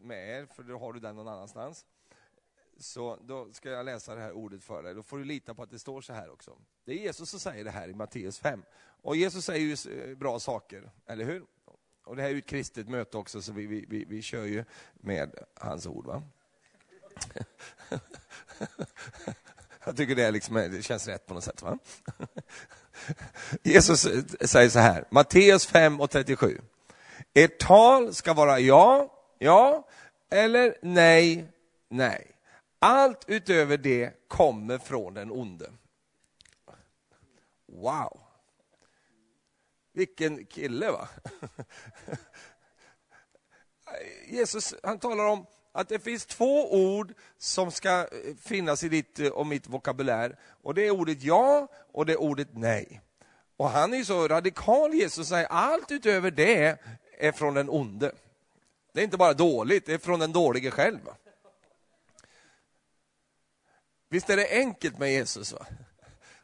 med er, för då har du den någon annanstans. Så då ska jag läsa det här ordet för dig. Då får du lita på att det står så här också. Det är Jesus som säger det här i Matteus 5. Och Jesus säger ju eh, bra saker, eller hur? Och det här är ju ett kristet möte också, så vi, vi, vi, vi kör ju med hans ord. Va? Jag tycker det, är liksom, det känns rätt på något sätt. Va? Jesus eh, säger så här, Matteus 5 och 37. Ert tal ska vara ja, ja, eller nej, nej. Allt utöver det kommer från den onde. Wow! Vilken kille va? Jesus han talar om att det finns två ord som ska eh, finnas i ditt eh, och mitt vokabulär. Och det är ordet ja och det är ordet nej. Och han är så radikal, Jesus säger allt utöver det är från den onde. Det är inte bara dåligt, det är från den dålige själv. Visst är det enkelt med Jesus? Va?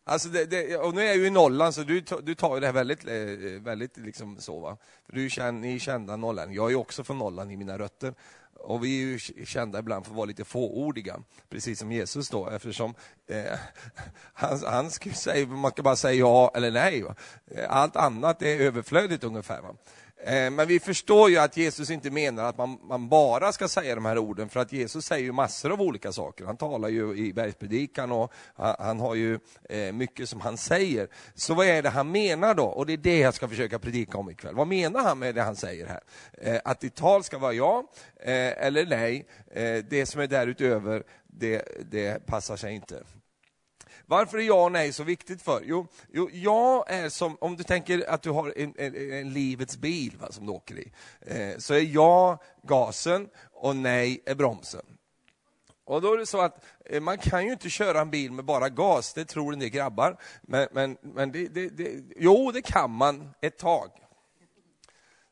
Alltså det, det, och nu är jag ju i Norrland, så du, du tar ju det här väldigt, eh, väldigt liksom så. Va? För du är ni är kända norrlänningar. Jag är också från Norrland i mina rötter. Och vi är ju kända ibland för att vara lite fåordiga, precis som Jesus då, eftersom eh, han, han säga, man ska bara säga ja eller nej. Va? Allt annat är överflödigt ungefär. Va? Eh, men vi förstår ju att Jesus inte menar att man, man, bara ska säga de här orden, för att Jesus säger ju massor av olika saker. Han talar ju i bergspredikan och han, har ju eh, mycket som han säger. Så vad är det han menar då? Och det är det jag ska försöka predika om ikväll. Vad menar han med det han säger här? Eh, att ditt tal ska vara ja eller nej. Det som är därutöver, det, det passar sig inte. Varför är ja och nej så viktigt för? Jo, jo ja är som, om du tänker att du har en, en, en livets bil va, som du åker i, eh, så är ja gasen och nej är bromsen. Och då är det så att eh, man kan ju inte köra en bil med bara gas, det tror en del grabbar. Men, men, men det, det, det, jo, det kan man ett tag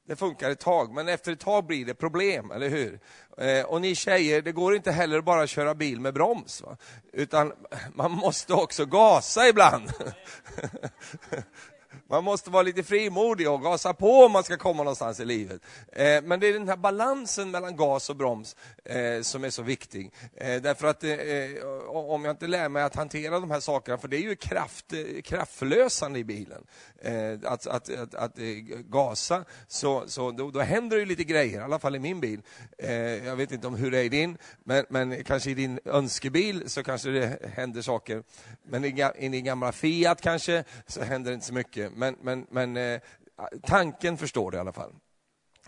det funkar ett tag, men efter ett tag blir det problem, eller hur? Eh, och ni tjejer, det går inte heller bara att köra bil med broms, va? utan man måste också gasa ibland. Man måste vara lite frimodig och gasa på om man ska komma någonstans i livet. Eh, men det är den här balansen mellan gas och broms eh, som är så viktig. Eh, därför att eh, om jag inte lär mig att hantera de här sakerna, för det är ju kraft, kraftförlösande i bilen, eh, att, att, att, att eh, gasa, så, så då, då, händer det lite grejer, i alla fall i min bil. Jag vet inte om hur det är i din, men, men kanske i din önskebil så kanske det händer saker. Men i, i din gamla Fiat kanske, så händer det inte så mycket men, men, men eh, tanken förstår du i alla fall.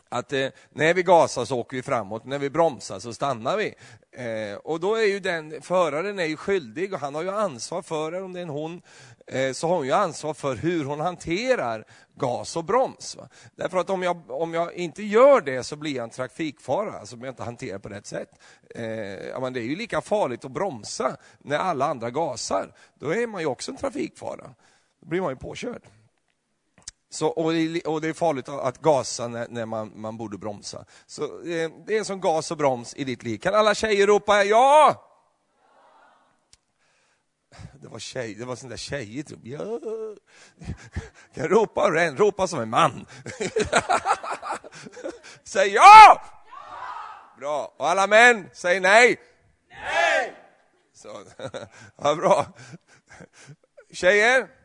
Att eh, när vi gasar så åker vi framåt, när vi bromsar så stannar vi. Eh, och då är ju den, föraren är ju skyldig och han har ju ansvar för om det är en hon, eh, så har hon ju ansvar för hur hon hanterar gas och broms. Va? Därför att om jag, om jag inte gör det så blir jag en trafikfara, alltså om jag inte hanterar på rätt sätt. Eh, ja, men det är ju lika farligt att bromsa när alla andra gasar. Då är man ju också en trafikfara. Då blir man ju påkörd. Så, och, och, det är farligt att gasa när, när man, man borde bromsa. Så eh, det är som gas och broms i ditt liv. Kan alla tjejer ropa ja? Det var, tjej, det var sån där tjejigt rop. Ja. Kan ropa, Ren, ropa som en man. Säg ja! Bra. Och alla män, säg nej. Nej! Så, ja, bra. Tjejer?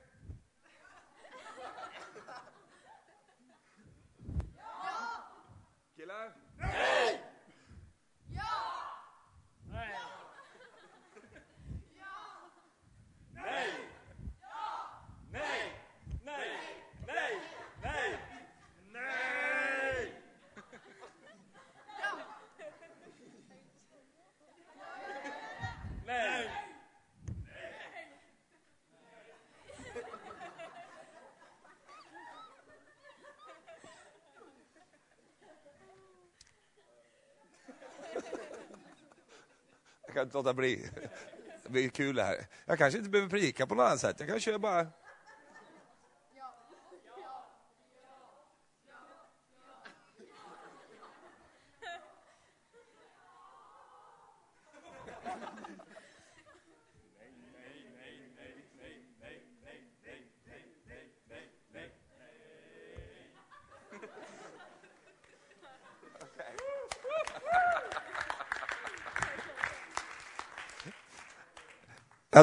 Jag kan inte låta bli. Det blir kul det här. Jag kanske inte behöver predika på något annat sätt. Jag kan köra bara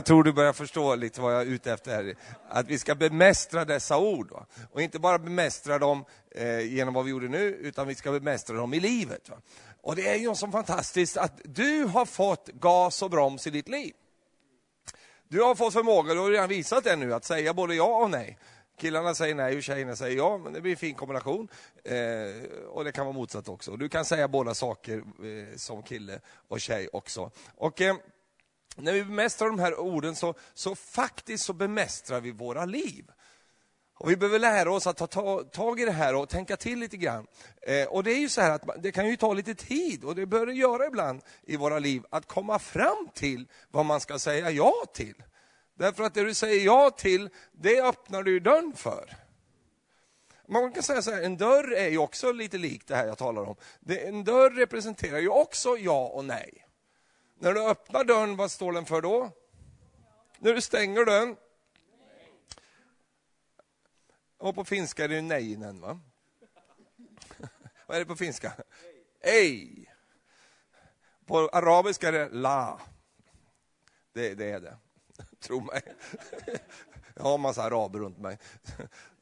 tror du börjar förstå lite vad jag är ute efter här. Att vi ska bemästra dessa ord. Va? Och inte bara bemästra dem eh, genom vad vi gjorde nu, utan vi ska bemästra dem i livet. Va? Och det är ju så fantastiskt att du har fått gas och broms i ditt liv. Du har fått förmåga, du har redan visat det nu, att säga både ja och nej. Killarna säger nej och tjejerna säger ja, men det blir en fin kombination. Eh, och det kan vara motsatt också. Du kan säga båda saker eh, som kille och tjej också. Och eh, när vi bemästrar de här orden så, så faktiskt så bemästrar vi våra liv. Och vi behöver lära oss att ta, ta tag i det här och tänka till lite grann. Eh, och det är ju så här att det kan ju ta lite tid, och det bör det göra ibland i våra liv, att komma fram till vad man ska säga ja till. Därför att det du säger ja till, det öppnar du dörren för. Man kan säga så här, en dörr är ju också lite likt det här jag talar om. en dörr representerar ju också ja och nej. När du öppnar dörren, vad står den för då? När du stänger dörren? Och på finska är det nejnen, va? vad är det på finska? Ej. På arabiska är det la. Det, det är det. Tro mig. Jag har en massa araber runt mig.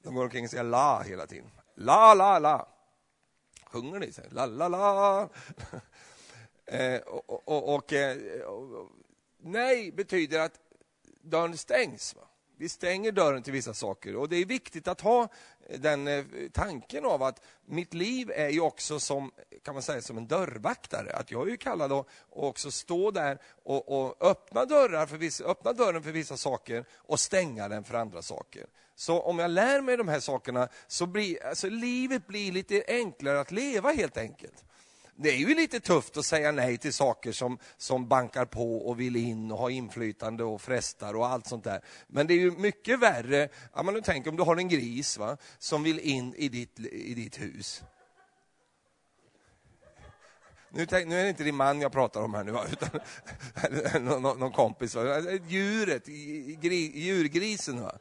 De går omkring och säger la hela tiden. La, la, la. Sjunger ni? La, la, la. Eh, och, och, och, eh, och, nej betyder att dörren stängs. Va? Vi stänger dörren till vissa saker och det är viktigt att ha eh, den eh, tanken av att mitt liv är ju också som, kan man säga, som en dörrvaktare. Att jag är ju kallad att också stå där och, och öppna, dörrar för vissa, öppna dörren för vissa saker och stänga den för andra saker. Så om jag lär mig de här sakerna så blir alltså, livet blir lite enklare att leva helt enkelt det är ju lite tufft att säga nej till saker som, som bankar på och vill in och ha inflytande och frestar och allt sånt där. Men det är ju mycket värre, ja, men tänk om du har en gris va, som vill in i ditt, i ditt hus. Nu, tänk, nu, är det inte din man jag pratar om här nu, utan någon, någon kompis. Va? Djuret, djurgrisen. Va?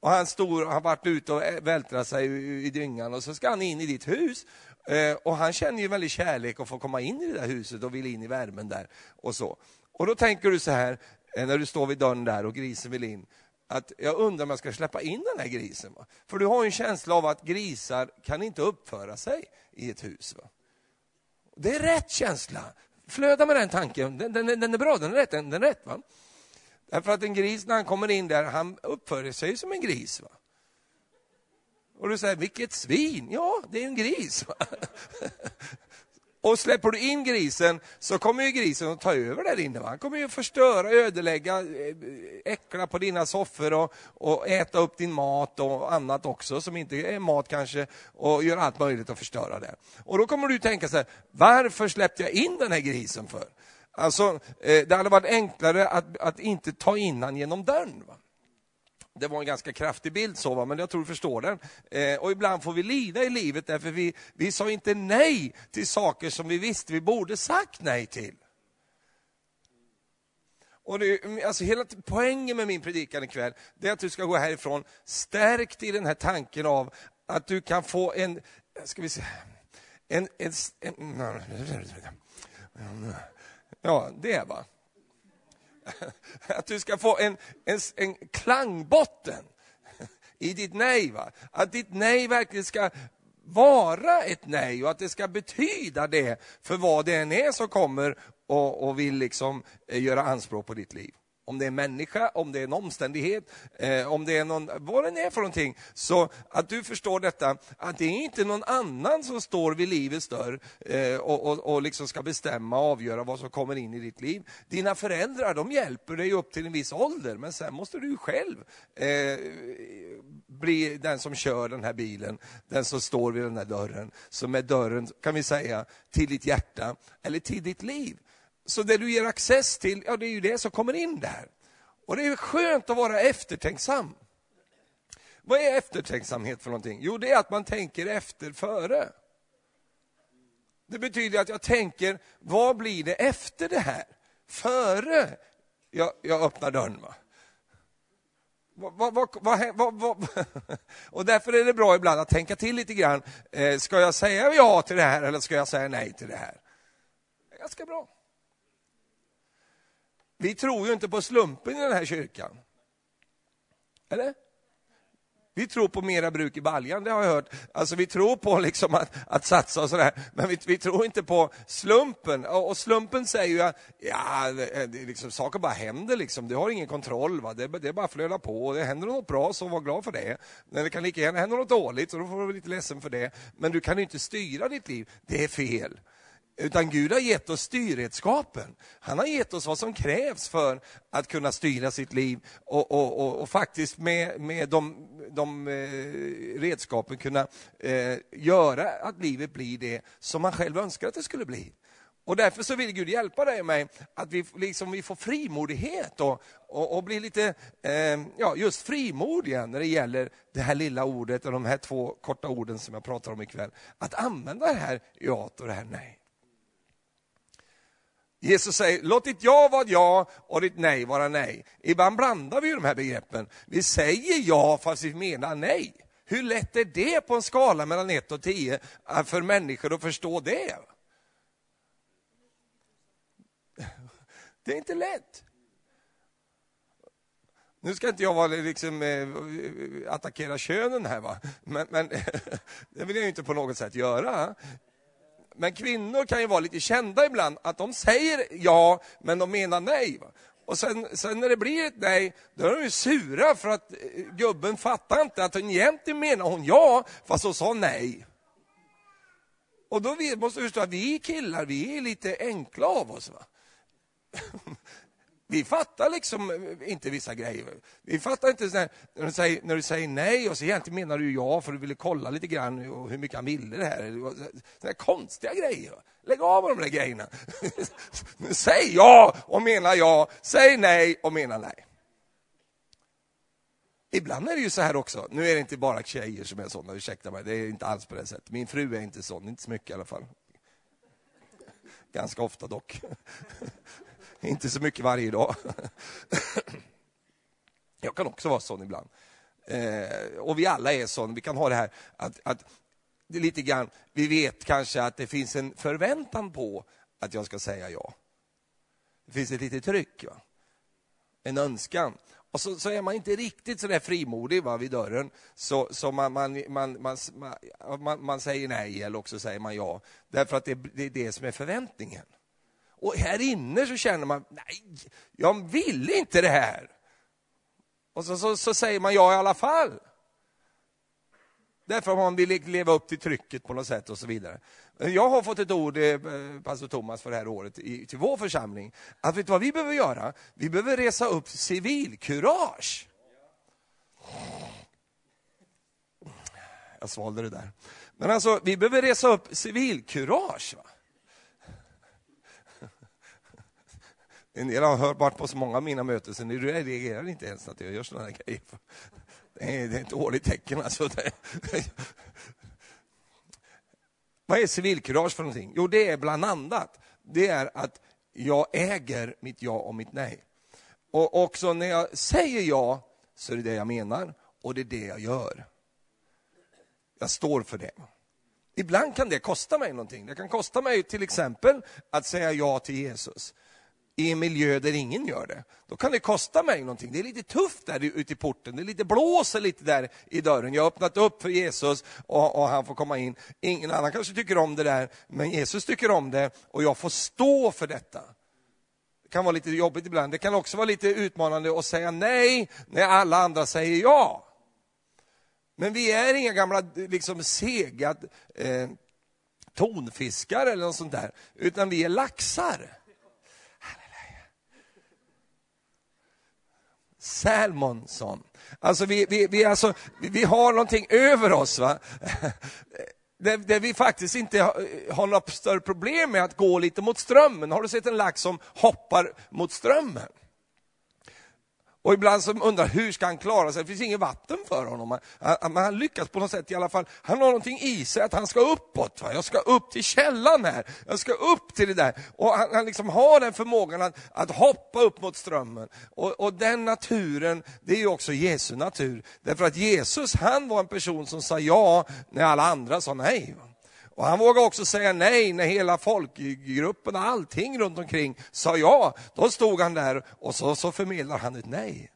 Och han har varit ute och vältrat sig i dyngan och så ska han in i ditt hus Eh, och han känner ju väldigt kärlek att få komma in i det där huset och vill in i värmen där. Och så. Och då tänker du så här, eh, när du står vid dörren där och grisen vill in, att jag undrar om jag ska släppa in den här grisen. Va? För du har en känsla av att grisar kan inte uppföra sig i ett hus. Va? Det är rätt känsla. Flöda med den tanken. Den, den, den är bra, den är rätt. Den, den är rätt va? Därför att en gris när han kommer in där, han uppför sig som en gris. Va? Och du säger, vilket svin! Ja, det är en gris. Och släpper du in grisen så kommer ju grisen att ta över där inne. Han kommer ju förstöra, ödelägga, eh, äckla på dina soffor och, och, äta upp din mat och annat också som inte är mat kanske och göra allt möjligt att förstöra det. Och då kommer du tänka så här, varför släppte jag in den här grisen för? Alltså, eh, det hade varit enklare att, att inte ta in han genom dörren. Va? Det var en ganska kraftig bild, så, va? men jag tror du förstår den. Eh, och ibland får vi lida i livet därför vi, vi sa inte nej till saker som vi visste vi borde sagt nej till. Och det, alltså hela poängen med min predikan ikväll, det är att du ska gå härifrån stärkt i den här tanken av att du kan få en, ska vi se, en, en, en ja, det va. Att du ska få en, en, en klangbotten i ditt nej. Va? Att ditt nej verkligen ska vara ett nej och att det ska betyda det för vad det än är som kommer och, och vill liksom eh, göra anspråk på ditt liv om det är en människa, om det är en omständighet, eh, om det är någon, vad det är för någonting. Så att du förstår detta, att det är inte någon annan som står vid livets dörr eh, och, och, och liksom ska bestämma och avgöra vad som kommer in i ditt liv. Dina föräldrar, de hjälper dig upp till en viss ålder, men sen måste du själv eh, bli den som kör den här bilen, den som står vid den här dörren, som är dörren, kan vi säga, till ditt hjärta eller till ditt liv. Så det du ger access till, ja det är ju det som kommer in där. Och det är skönt att vara eftertänksam. Vad är eftertänksamhet för någonting? Jo, det är att man tänker efter före. Det betyder att jag tänker, vad blir det efter det här? Före jag, jag öppnar dörren. Va? Va, va, va, och därför är det bra ibland att tänka till lite grann. Eh, ska jag säga ja till det här eller ska jag säga nej till det här? Det är ganska bra vi tror ju inte på slumpen i den här kyrkan. Eller? Vi tror på mera bruk i baljan, det har jag hört. Alltså vi tror på liksom att, att satsa och sådär, men vi, vi, tror inte på slumpen. Och, och slumpen säger ju att ja, det, liksom, saker bara händer, liksom. du har ingen kontroll. Va? Det, det bara flödar på. Det händer något bra, så var glad för det. Men det kan lika gärna hända något dåligt, så då får du vara lite ledsen för det. Men du kan inte styra ditt liv. Det är fel. Utan Gud har gett oss styrredskapen. Han har gett oss vad som krävs för att kunna styra sitt liv och, och, och, och faktiskt med, med de, de eh, redskapen kunna eh, göra att livet blir det som man själv önskar att det skulle bli. Och därför så vill Gud hjälpa dig och mig att vi, liksom, vi får frimodighet och, och, och blir lite eh, ja, just frimodiga när det gäller det här lilla ordet och de här två korta orden som jag pratar om ikväll. Att använda det här ja och det här nej. Jesus säger, låt ditt ja vara ja och ditt nej vara nej. Ibland blandar vi de här begreppen. Vi säger ja fast vi menar nej. Hur lätt är det på en skala mellan 1 och 10 eh, för människor att förstå det? Det är inte lätt. Nu ska inte jag vara liksom, eh, attackera könen här, va? men, men det vill jag inte på något sätt göra. Men kvinnor kan ju vara lite kända ibland, att de säger ja, men de menar nej. Och sen, sen när det blir ett nej, då är de ju sura för att eh, gubben fattar inte att hon egentligen menar hon ja, fast hon sa nej. Och då måste du förstå att vi killar, vi är lite enkla av oss. Va? Vi fattar liksom eh, inte vissa grejer. Vi fattar inte när, du säger, när du säger nej och så egentligen menar du ja för du ville kolla lite grann och hur mycket han ville det här. Såna konstiga grejer. Lägg av med de där grejerna. Säg ja och mena ja. Säg nej och mena nej. Ibland är det ju så här också. Nu är det inte bara tjejer som är sådana, ursäkta mig. Det är inte alls på det sättet. Min fru är inte sån, inte så mycket i alla fall. Ganska ofta dock. Inte så mycket varje dag. Jag kan också vara sån ibland. Eh, och vi alla är sån. Vi kan ha det här att, att det lite grann, vi vet kanske att det finns en förväntan på att jag ska säga ja. Det finns ett litet tryck, va? en önskan. Och så, så, är man inte riktigt så där frimodig va, vid dörren, så, så man, man, man, man, man, säger nej eller också säger man ja. Därför att det, det är det som är förväntningen. Och här inne så känner man, nej, jag vill inte det här. Och så, så, så säger man ja i alla fall. Därför att man vill leva upp till trycket på något sätt och så vidare. Jag har fått ett ord, eh, pastor Thomas, för det här året i, till vår församling. Att vet du vad vi behöver göra? Vi behöver resa upp civilkurage. Jag svalde det där. Men alltså, vi behöver resa upp civilkurage. Va? En del har varit på så många av mina möten så ni reagerar inte ens att jag gör sådana här grejer. Det är, det är ett dåligt tecken alltså. Vad är civilkurage för någonting? Jo, det är bland annat, det är att jag äger mitt ja och mitt nej. Och också när jag säger ja, så är det det jag menar och det är det jag gör. Jag står för det. Ibland kan det kosta mig någonting. Det kan kosta mig till exempel att säga ja till Jesus i en miljö där ingen gör det. Då kan det kosta mig någonting. Det är lite tufft där ute i porten. Det är lite blåser lite där i dörren. Jag har öppnat upp för Jesus och, och, han får komma in. Ingen annan kanske tycker om det där, men Jesus tycker om det och jag får stå för detta. Det kan vara lite jobbigt ibland. Det kan också vara lite utmanande att säga nej när alla andra säger ja. Men vi är inga gamla liksom sega eh, tonfiskar eller något sånt där, utan vi är laxar. Salmonsson. Alltså vi, vi, vi, alltså, vi har någonting över oss. Va? Där, där, vi faktiskt inte har något större problem med att gå lite mot strömmen. Har du sett en lax som hoppar mot strömmen? Och ibland så undrar hur ska han klara sig? Det finns inget vatten för honom. Men han lyckas på något sätt i alla fall. Han har någonting i sig att han ska uppåt. Va? Jag ska upp till källan här. Jag ska upp till det där. Och han, han liksom har den förmågan att, att hoppa upp mot strömmen. Och, och, den naturen, det är ju också Jesu natur. Därför att Jesus, han var en person som sa ja när alla andra sa nej. Och han vågade också säga nej när hela folkgruppen och allting runt omkring sa ja. Då stod han där och så, så förmedlar han ett nej.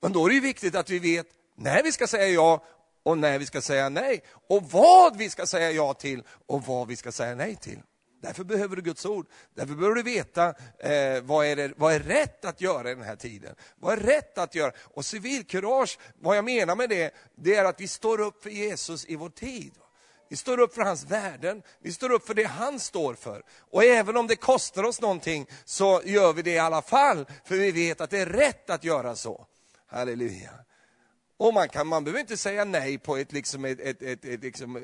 Men då är det viktigt att vi vet när vi ska säga ja och när vi ska säga nej. Och vad vi ska säga ja till och vad vi ska säga nej till. Därför behöver du Guds ord. Därför behöver du veta eh, vad, är det, vad är rätt att göra i den här tiden. Vad är rätt att göra? Och civilkurage, vad jag menar med det, det är att vi står upp för Jesus i vår tid. Vi står upp för hans värden, vi står upp för det han står för. Och även om det kostar oss någonting så gör vi det i alla fall, för vi vet att det är rätt att göra så. Halleluja. Och man, kan, man behöver inte säga nej på ett, liksom ett, ett, ett, ett liksom,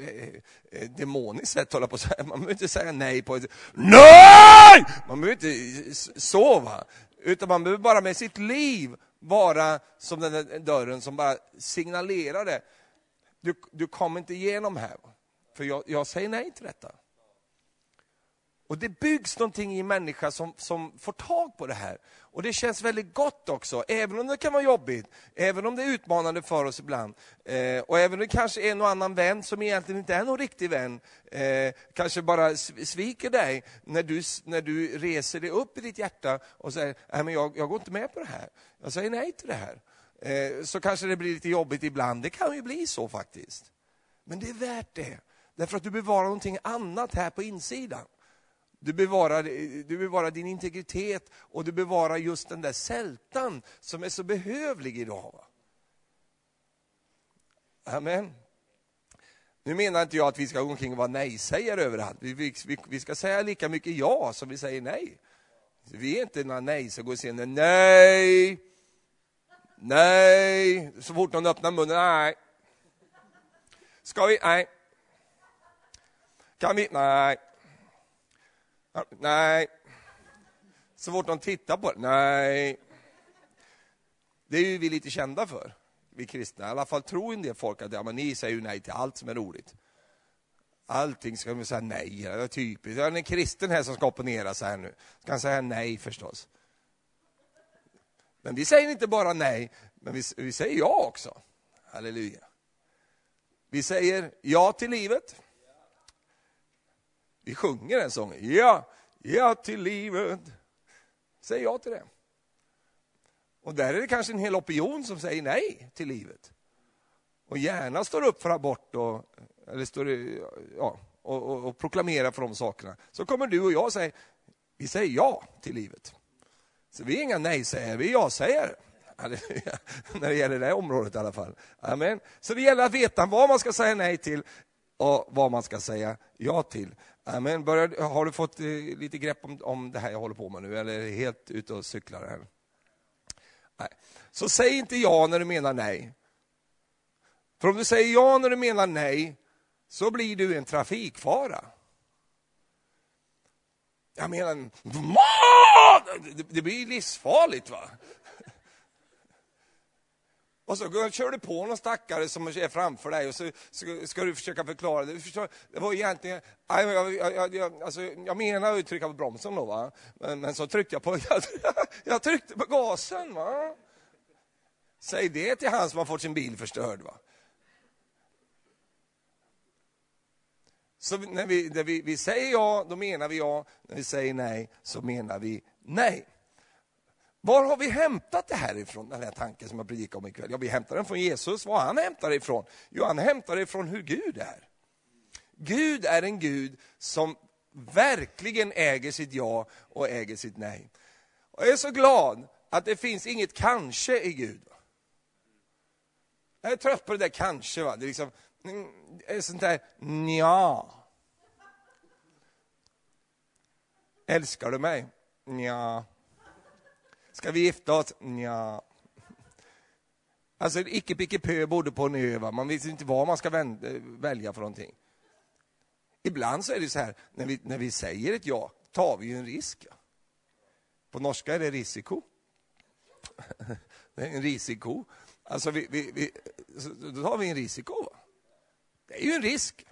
ett demoniskt sätt, hålla på säga. man behöver inte säga nej på ett NEJ! Man behöver inte sova, utan man behöver bara med sitt liv vara som den där dörren som bara signalerar det. Du, du kommer inte igenom här, för jag, jag säger nej till detta. Och det byggs någonting i en människa som, som får tag på det här. Och det känns väldigt gott också, även om det kan vara jobbigt, även om det är utmanande för oss ibland. Eh, och även om det kanske är och annan vän som egentligen inte är någon riktig vän, eh, kanske bara sviker dig när du, när du reser dig upp i ditt hjärta och säger, nej men jag, jag går inte med på det här, jag säger nej till det här. Eh, så kanske det blir lite jobbigt ibland, det kan ju bli så faktiskt. Men det är värt det, därför att du bevarar någonting annat här på insidan. Du bevarar, du bevarar din integritet och du bevarar just den där sältan som är så behövlig idag. Amen. Nu menar inte jag att vi ska gå omkring och vara nej-sägare överallt. Vi, vi, vi, ska säga lika mycket ja som vi säger nej. Vi är inte några nej som går och säger nej, nej. Så fort någon öppnar munnen, nej. Ska vi? Nej. Kan vi? Nej. Nej. Så fort de tittar på det, nej. Det är ju vi lite kända för, vi kristna. I alla fall tror en del folk att ja, men ni säger ju nej till allt som är roligt. Allting ska man säga nej, det är typiskt. Det är en kristen här som ska opponera sig här nu. Ska han säga nej förstås. Men vi säger inte bara nej, men vi, vi säger ja också. Halleluja. Vi säger ja till livet. Vi sjunger den sången. Ja, ja till livet. Säg ja till det. Och där är det kanske en hel opinion som säger nej till livet. Och gärna står upp för abort och, eller står, ja, och, och, och proklamerar för de sakerna. Så kommer du och jag säga, vi säger ja till livet. Så vi är inga nej-sägare, vi är ja-sägare. När det gäller det här området i alla fall. Amen. Så det gäller att veta vad man ska säga nej till och vad man ska säga ja till. Amen. Börjar, har du fått eh, lite grepp om, om det här jag håller på med nu, eller är helt ute och cyklar här? Nej. Så säg inte ja när du menar nej. För om du säger ja när du menar nej, så blir du en trafikfara. Jag menar, det blir livsfarligt. va? Och så kör du på någon stackare som är framför dig och så ska, du försöka förklara det. Det var egentligen, jag, jag, jag, alltså, jag menar att trycka på bromsen då, va? Men, men så tryckte jag på, jag, tryckte på gasen. Va? Säg det till han som har fått sin bil förstörd. Va? Så när, vi, när vi, vi säger ja, då menar vi ja. När vi säger nej, så menar vi nej. Var har vi hämtat det här ifrån, den här tanken som jag predikar om ikväll? Ja, vi hämtar den från Jesus. Var han hämtar det ifrån? Jo, han hämtar det ifrån hur Gud är. Gud är en Gud som verkligen äger sitt ja och äger sitt nej. Och jag är så glad att det finns inget kanske i Gud. Jag är trött på det där kanske. Va? Det är liksom, mm, det är sånt där nja. Älskar du mig? Nja. Ska vi gifta oss? Ja. Alltså icke picke pö bodde på en ö, va? man visste inte vad man ska välja för någonting. Ibland så är det så här, när vi, när vi säger ett ja, tar vi ju en risk. Ja. På norska är det risiko. det är en risiko. Alltså, vi, vi, vi, då tar vi en risiko. Va? Det är ju en risk.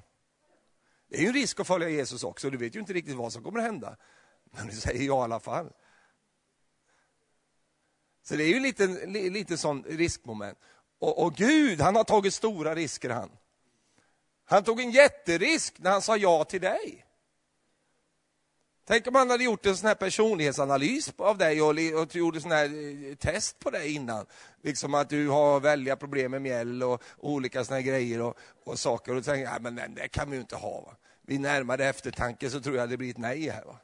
Det är ju en risk att följa Jesus också, du vet ju inte riktigt vad som kommer att hända. Men du säger ja i alla fall. Så det är ju lite, lite sån riskmoment. Och, och Gud, han har tagit stora risker han. Han tog en jätterisk när han sa ja till dig. Tänk om han hade gjort en sån här personlighetsanalys av dig och, och gjorde sån här eh, test på dig innan. Liksom att du har väldiga problem med mjäll och, olika såna här grejer och, och saker. Och du tänker, nej men det kan vi ju inte ha. Va? Vid närmare eftertanke så tror jag det blir ett nej här. Va?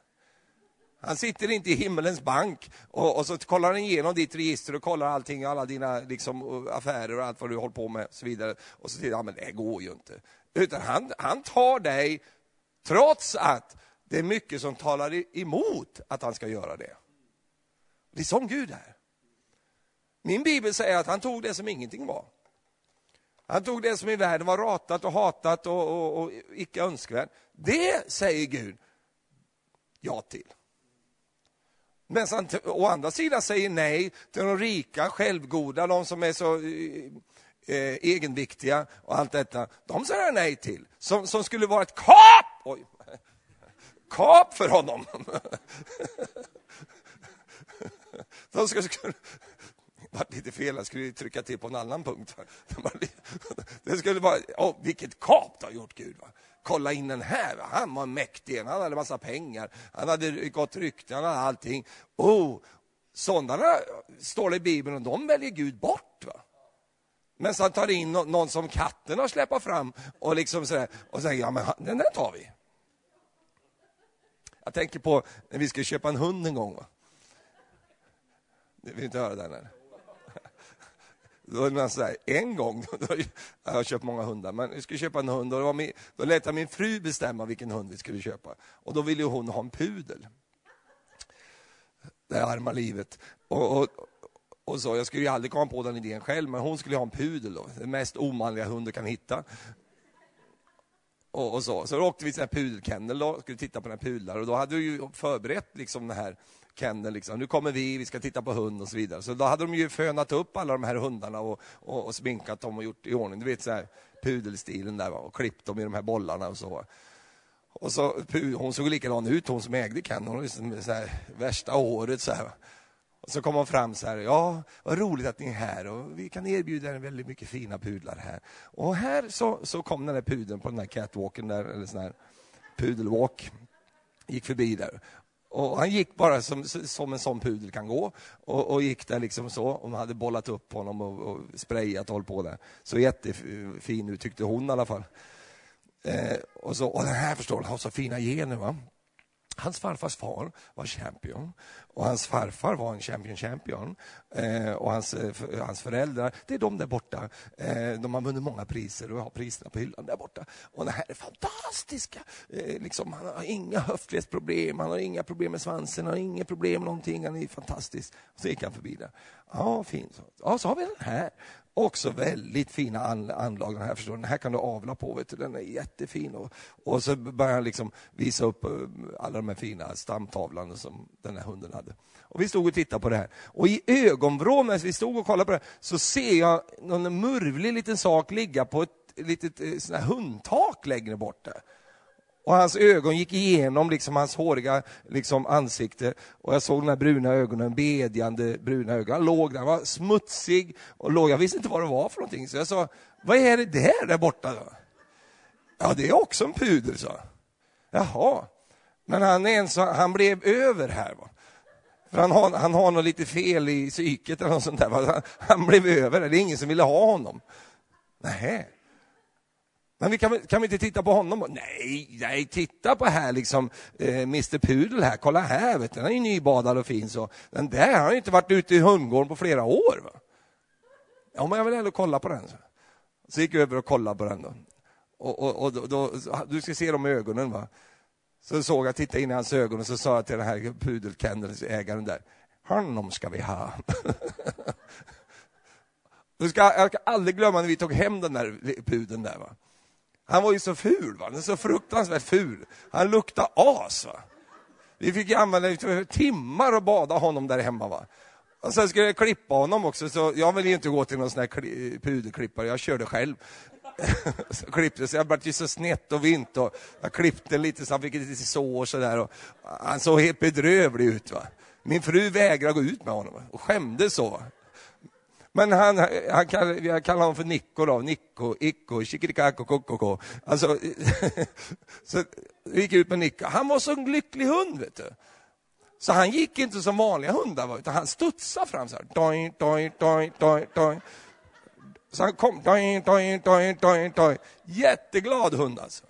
Han sitter inte i himmelens bank och, och, så kollar han igenom ditt register och kollar allting, alla dina liksom, affärer och allt vad du håller på med och så vidare. Och så säger han, men det går ju inte. Utan han, han tar dig trots att det är mycket som talar emot att han ska göra det. Det är som Gud är. Min bibel säger att han tog det som ingenting var. Han tog det som i världen var ratat och hatat och, och, och icke önskvärt. Det säger Gud ja till. Men han å andra sidan säger nej till de rika, självgoda, de som är så eh, eh, egenviktiga och allt detta. De säger han nej till, som, som skulle vara ett kap! Oj. Kap för honom! de skulle, skulle, var lite fel, jag skulle trycka till på en annan punkt. Det skulle vara, oh, vilket kap du har gjort Gud. Va? Kolla in den här, han var mäktig, han hade massa pengar, han hade gott rykte, han hade allting. Oh, sådana står det i Bibeln och de väljer Gud bort. Va? Men så han tar in någon som katten har släppt fram och liksom sådär, och säger, ja men den där tar vi. Jag tänker på när vi ska köpa en hund en gång. Va? Vill inte höra den? Eller? Då är man så här, en gång, då, jag har köpt många hundar, men vi skulle köpa en hund och då, min, då lät jag min fru bestämma vilken hund vi skulle köpa. Och då ville hon ha en pudel. Det arma livet. Och, och, och så, jag skulle ju aldrig komma på den idén själv, men hon skulle ha en pudel då, den mest omanliga hund du kan hitta. Och, och, så. så då åkte vi till en pudelkennel och skulle titta på den här pudlar och då hade vi ju förberett liksom det här kennel. Liksom. Nu kommer vi, vi ska titta på hund och så vidare. Så då hade de ju fönat upp alla de här hundarna och, och, och sminkat dem och gjort i ordning. Du vet så här pudelstilen där och klippt dem i de här bollarna och så. Och så, hon såg likadan ut, hon som ägde kenneln. Hon liksom så här, värsta håret så här. Och så kom hon fram så här, ja, vad roligt att ni är här och vi kan erbjuda er väldigt mycket fina pudlar här. Och här så, så kom den där pudeln på den där catwalken där, eller sån här pudelwalk, gick förbi där. Och han gick bara som, som en sån pudel kan gå och, och gick där liksom så. Och man hade bollat upp honom och, och sprayat och hållit på där. Så jättefin ut tyckte hon i alla fall. Eh, och, så, och den här förstår du, har så fina gener. Va? Hans farfars far var champion och hans farfar var en champion champion. Eh, och hans, eh, för, hans föräldrar, det är de där borta. Eh, de har vunnit många priser och har priserna på hyllan där borta. Och det här är fantastiska. Eh, liksom, han har inga höftledsproblem, han har inga problem med svansen, han har inga problem med någonting. Han är fantastisk. Och så gick han förbi där. Ja, fint. Ja, så har vi den här. Också väldigt fina anlag. Den här, förstår Den här kan du avla på. Vet du. Den är jättefin. Och, och så börjar han liksom visa upp eh, alla de här fina stamtavlorna som den här hunden hade. Och Vi stod och tittade på det här. Och i ögonvrån när vi stod och kollade på det här, så ser jag någon murvlig liten sak ligga på ett litet eh, sån här hundtak längre bort. Och hans ögon gick igenom liksom hans håriga liksom, ansikte och jag såg de här bruna ögonen, bedjande bruna ögon. Han låg där, han var smutsig och låg, jag visste inte vad det var för någonting. Så jag sa, vad är det där där borta? Då? Ja, det är också en pudel, sa Jaha, men han, är en så, han blev över här. Va? För han har, han har något lite fel i psyket eller något sånt där. Han, han blev över, det är ingen som ville ha honom. Nej. Men vi kan, kan vi inte titta på honom? Nej, nej, titta på här liksom, eh, Mr Pudel här, kolla här, vet du, han är ju nybadad och fin så. Den där har inte varit ute i hundgården på flera år. Va? Ja, men jag vill ändå kolla på den. Så, så gick jag över och kollade på den då. Och, och, och då, då, du ska se dem i ögonen va. Så såg jag, tittade in i hans ögon och så sa jag till den här pudelkennels ägaren där, honom ska vi ha. jag ska, jag ska aldrig glömma när vi tog hem den där pudeln där. Va? Han var ju så ful, va? så fruktansvärt ful. Han luktade as. Va? Vi fick använda timmar och bada honom där hemma. Va? Och sen skulle jag klippa honom också, så jag ville inte gå till någon sån här pudelklippare, jag körde själv. så klippte så jag blev ju så snett och vint och jag klippte lite så han fick lite sår så där han såg helt bedrövlig ut. Va? Min fru vägrade gå ut med honom och skämdes så. Va? Men han, han kallar, jag kallar honom för Nico då, Nico, Icko, Chikirikako, Kokoko. Alltså, så vi gick ut med Nico. Han var så en lycklig hund, vet du. Så han gick inte som vanliga hundar var, utan han studsade fram så här. Doing, doing, doing, doing, doing. Så han kom, doing, doing, doing, doing, doing. Jätteglad hund alltså.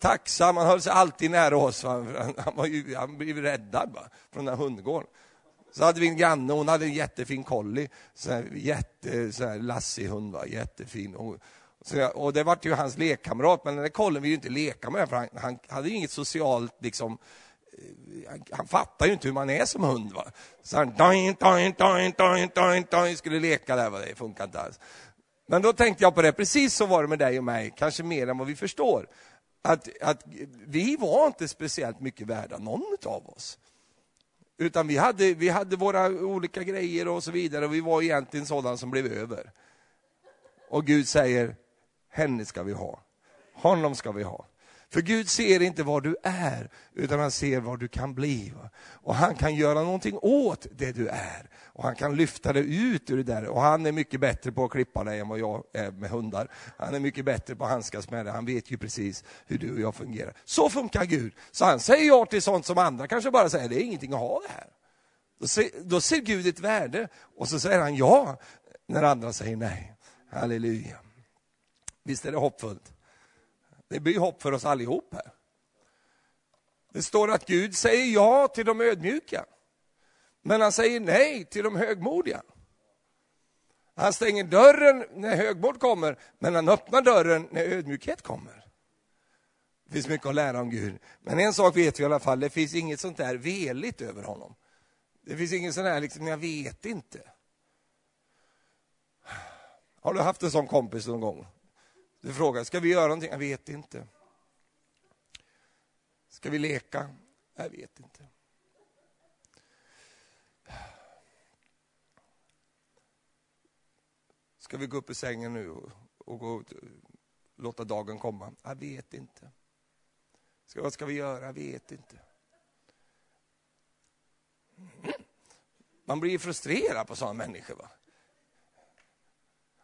Tacksam, han höll sig alltid nära oss. Han, han, var ju, han blev räddad bara, från den här hundgården. Så hade vi en granne, hon hade en jättefin collie, så här, jätte, så här, lassig hund, va? jättefin. Och, så, och det var ju hans lekkamrat, men den där kollin ville ju inte leka med, för han, han hade ju inget socialt liksom, eh, han, han fattar ju inte hur man är som hund. Va? Så han doin, doin, doin, doin, doin, doin, skulle leka där, va? det funkar inte alls. Men då tänkte jag på det, precis så var det med dig och mig, kanske mer än vad vi förstår. Att, att vi var inte speciellt mycket värda, någon av oss. Utan vi hade, vi hade våra olika grejer och så vidare och vi var egentligen sådana som blev över. Och Gud säger, henne ska vi ha. Honom ska vi ha. För Gud ser inte vad du är, utan han ser vad du kan bli. Och han kan göra någonting åt det du är. Och han kan lyfta dig ut ur det där. Och han är mycket bättre på att klippa dig än vad jag är med hundar. Han är mycket bättre på att handskas med det. Han vet ju precis hur du och jag fungerar. Så funkar Gud. Så han säger ja till sånt som andra kanske bara säger, det är ingenting att ha det här. Då ser, då ser Gud ett värde och så säger han ja när andra säger nej. Halleluja. Visst är det hoppfullt? Det blir hopp för oss allihop här. Det står att Gud säger ja till de ödmjuka, men han säger nej till de högmodiga. Han stänger dörren när högmod kommer, men han öppnar dörren när ödmjukhet kommer. Det finns mycket att lära om Gud. Men en sak vet vi i alla fall, det finns inget sånt där veligt över honom. Det finns inget sånt där, liksom, jag vet inte. Har du haft en sån kompis någon gång? Du frågar, ska vi göra någonting? Jag vet inte. Ska vi leka? Jag vet inte. Ska vi gå upp i sängen nu och, och gå, låta dagen komma? Jag vet inte. Ska, vad ska vi göra? Jag vet inte. Man blir frustrerad på sådana människor. Va?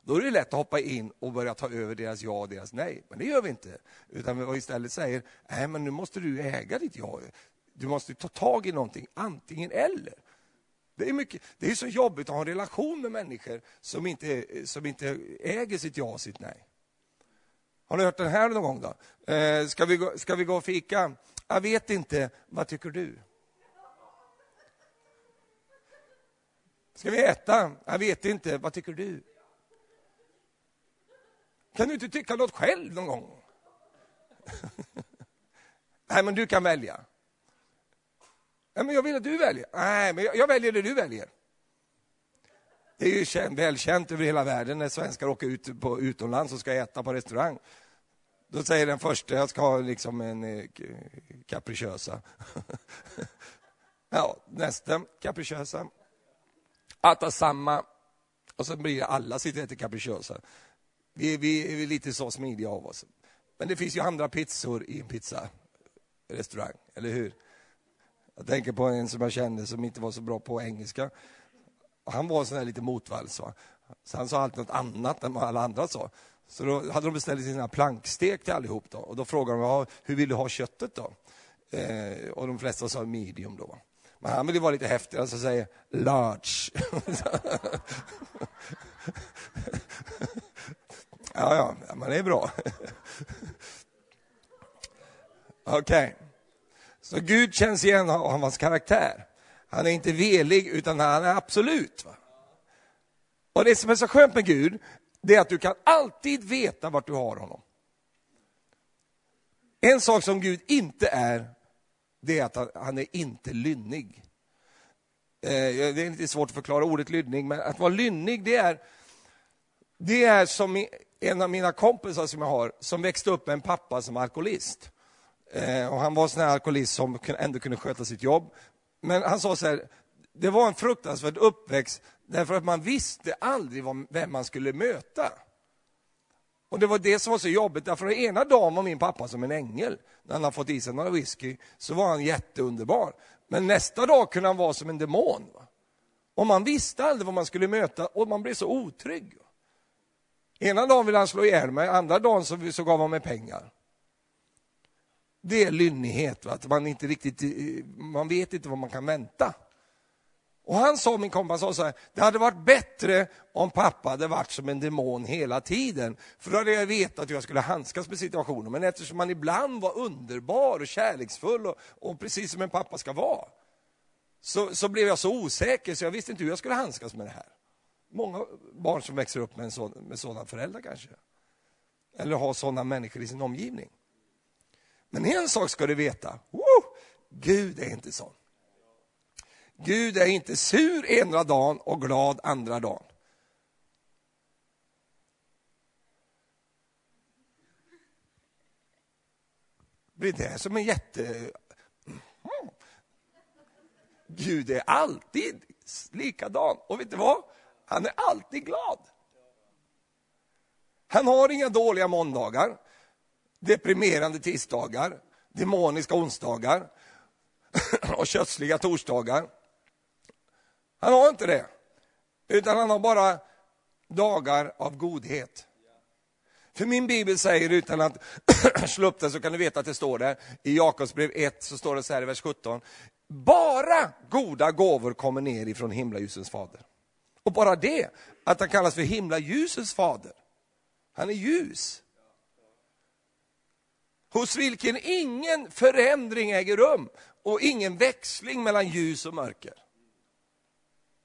Då är det lätt att hoppa in och börja ta över deras ja och deras nej. Men det gör vi inte. Utan vi istället säger, nej men nu måste du äga ditt ja. Du måste ta tag i någonting, antingen eller. Det är, mycket, det är så jobbigt att ha en relation med människor som inte, som inte äger sitt ja och sitt nej. Har ni hört den här någon gång? då? Eh, ska, vi gå, ska vi gå och fika? Jag vet inte. Vad tycker du? Ska vi äta? Jag vet inte. Vad tycker du? Kan du inte tycka något själv någon gång? Nej, men du kan välja. Nej, men jag vill att du väljer. Nej, men jag, jag väljer det du väljer. Det är ju känt, välkänt över hela världen när svenskar åker ut på utomlands och ska äta på restaurang. Då säger den första, jag ska ha liksom en eh, capricciosa. ja, nästa capricciosa. Äta samma. Och så blir det alla sitter och äter capricciosa. Vi, vi är lite så smidiga av oss. Men det finns ju andra pizzor i en pizzarestaurang, eller hur? Jag tänker på en som jag kände som inte var så bra på engelska. Han var sån där lite motvalls. Så han sa alltid något annat än vad alla andra sa. Så då hade de beställt sina plankstek till allihop. Då. Och då frågade de, hur vill du ha köttet då? Eh, och de flesta sa medium då. Men han ville vara lite häftigare, så säger large. Ja, ja, men det är bra. Okej. Okay. Så Gud känns igen av hans karaktär. Han är inte velig, utan han är absolut. Va? Och det som är så skönt med Gud, det är att du kan alltid veta vart du har honom. En sak som Gud inte är, det är att han, är inte lynnig. Eh, det är lite svårt att förklara ordet lynnig, men att vara lynnig, det är, det är som en av mina kompisar som jag har, som växte upp med en pappa som var alkoholist. Eh, och han var en sån här alkoholist som ändå kunde sköta sitt jobb. Men han sa så här, det var en fruktansvärd uppväxt därför att man visste aldrig vem man skulle möta. Och det var det som var så jobbigt, därför att ena dagen var min pappa som en ängel. När han hade fått i sig några whisky så var han jätteunderbar. Men nästa dag kunde han vara som en demon. Va? Och man visste aldrig vad man skulle möta och man blev så otrygg. Ena dagen ville han slå ihjäl mig, andra dagen så, så gav han mig pengar. Det är lynnighet, va? att man inte riktigt, eh, man vet inte vad man kan vänta. Och han sa, min kompis sa så här, det hade varit bättre om pappa hade varit som en demon hela tiden. För då hade jag vetat hur jag skulle handskas med situationen. Men eftersom han ibland var underbar och kärleksfull och, och precis som en pappa ska vara, så, så blev jag så osäker så jag visste inte hur jag skulle handskas med det här. Många barn som växer upp med, en sån, med sådana föräldrar kanske. Eller har sådana människor i sin omgivning. Men en sak ska du veta, Woo! Gud är inte sån. Gud är inte sur ena dagen och glad andra dagen. Blir det som en jätte... Mm. Gud är alltid likadan. Och vet du vad? Han är alltid glad. Han har inga dåliga måndagar, deprimerande tisdagar, demoniska onsdagar och kötsliga torsdagar. Han har inte det, utan han har bara dagar av godhet. För min bibel säger, utan att slå upp den så kan du veta att det står där, i Jakobsbrev 1 så står det så här i vers 17. Bara goda gåvor kommer ner ifrån himlaljusens fader. Och bara det, att han kallas för himlaljusens fader. Han är ljus. Hos vilken ingen förändring äger rum och ingen växling mellan ljus och mörker.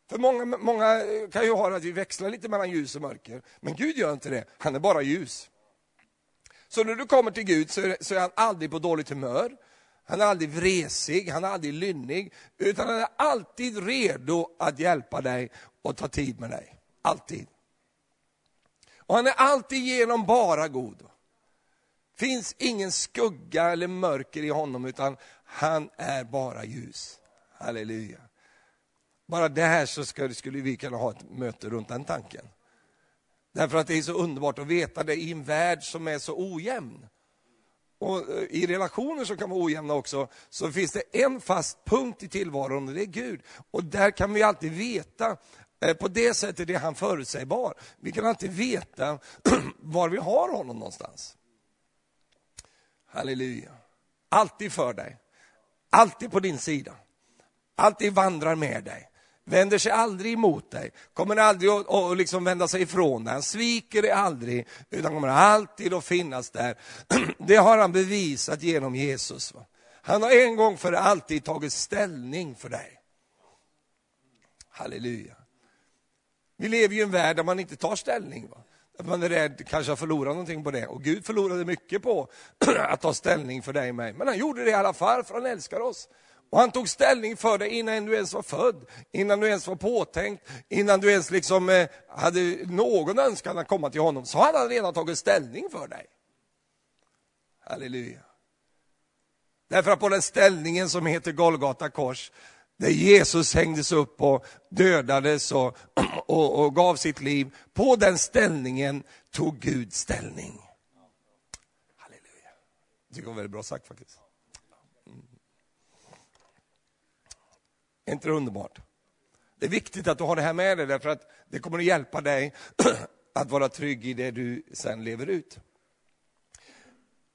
För många, många eh, kan ju ha att vi växlar lite mellan ljus och mörker, men Gud gör inte det, han är bara ljus. Så när du kommer till Gud så är, så är han aldrig på dåligt humör, han är aldrig vresig, han är aldrig lynnig, utan han är alltid redo att hjälpa dig och ta tid med dig. Alltid. Och han är alltid genom bara god. finns ingen skugga eller mörker i honom, utan han är bara ljus. Halleluja. Bara där så skulle vi kunna ha ett möte runt den tanken. Därför att det är så underbart att veta det i en värld som är så ojämn. Och eh, I relationer som kan vara ojämna också, så finns det en fast punkt i tillvaron och det är Gud. Och där kan vi alltid veta, Eh, på det sättet är han förutsägbar. Vi kan alltid veta var vi har honom någonstans. Halleluja. Alltid för dig. Alltid på din sida. Alltid vandrar med dig vänder sig aldrig emot dig, kommer aldrig att, liksom vända sig ifrån dig, han sviker dig aldrig, utan kommer alltid att finnas där. Det har han bevisat genom Jesus. Han har en gång för alltid tagit ställning för dig. Halleluja. Vi lever i en värld där man inte tar ställning. Va? Att man är rädd kanske att förlora någonting på det. Och Gud förlorade mycket på att ta ställning för dig och mig. Men han gjorde det i alla fall, för han älskar oss. Och han tog ställning för dig innan du ens var född, innan du ens var påtänkt, innan du ens liksom eh, hade någon önskan att komma till honom, så hade han redan tagit ställning för dig. Halleluja. Därför att på den ställningen som heter Golgata kors, där Jesus hängdes upp och dödades och, och, och gav sitt liv, på den ställningen tog Gud ställning. Halleluja. Det var väldigt bra sagt faktiskt. Mm. Är inte det underbart? Det är viktigt att du har det här med dig, därför att det kommer att hjälpa dig att vara trygg i det du sen lever ut.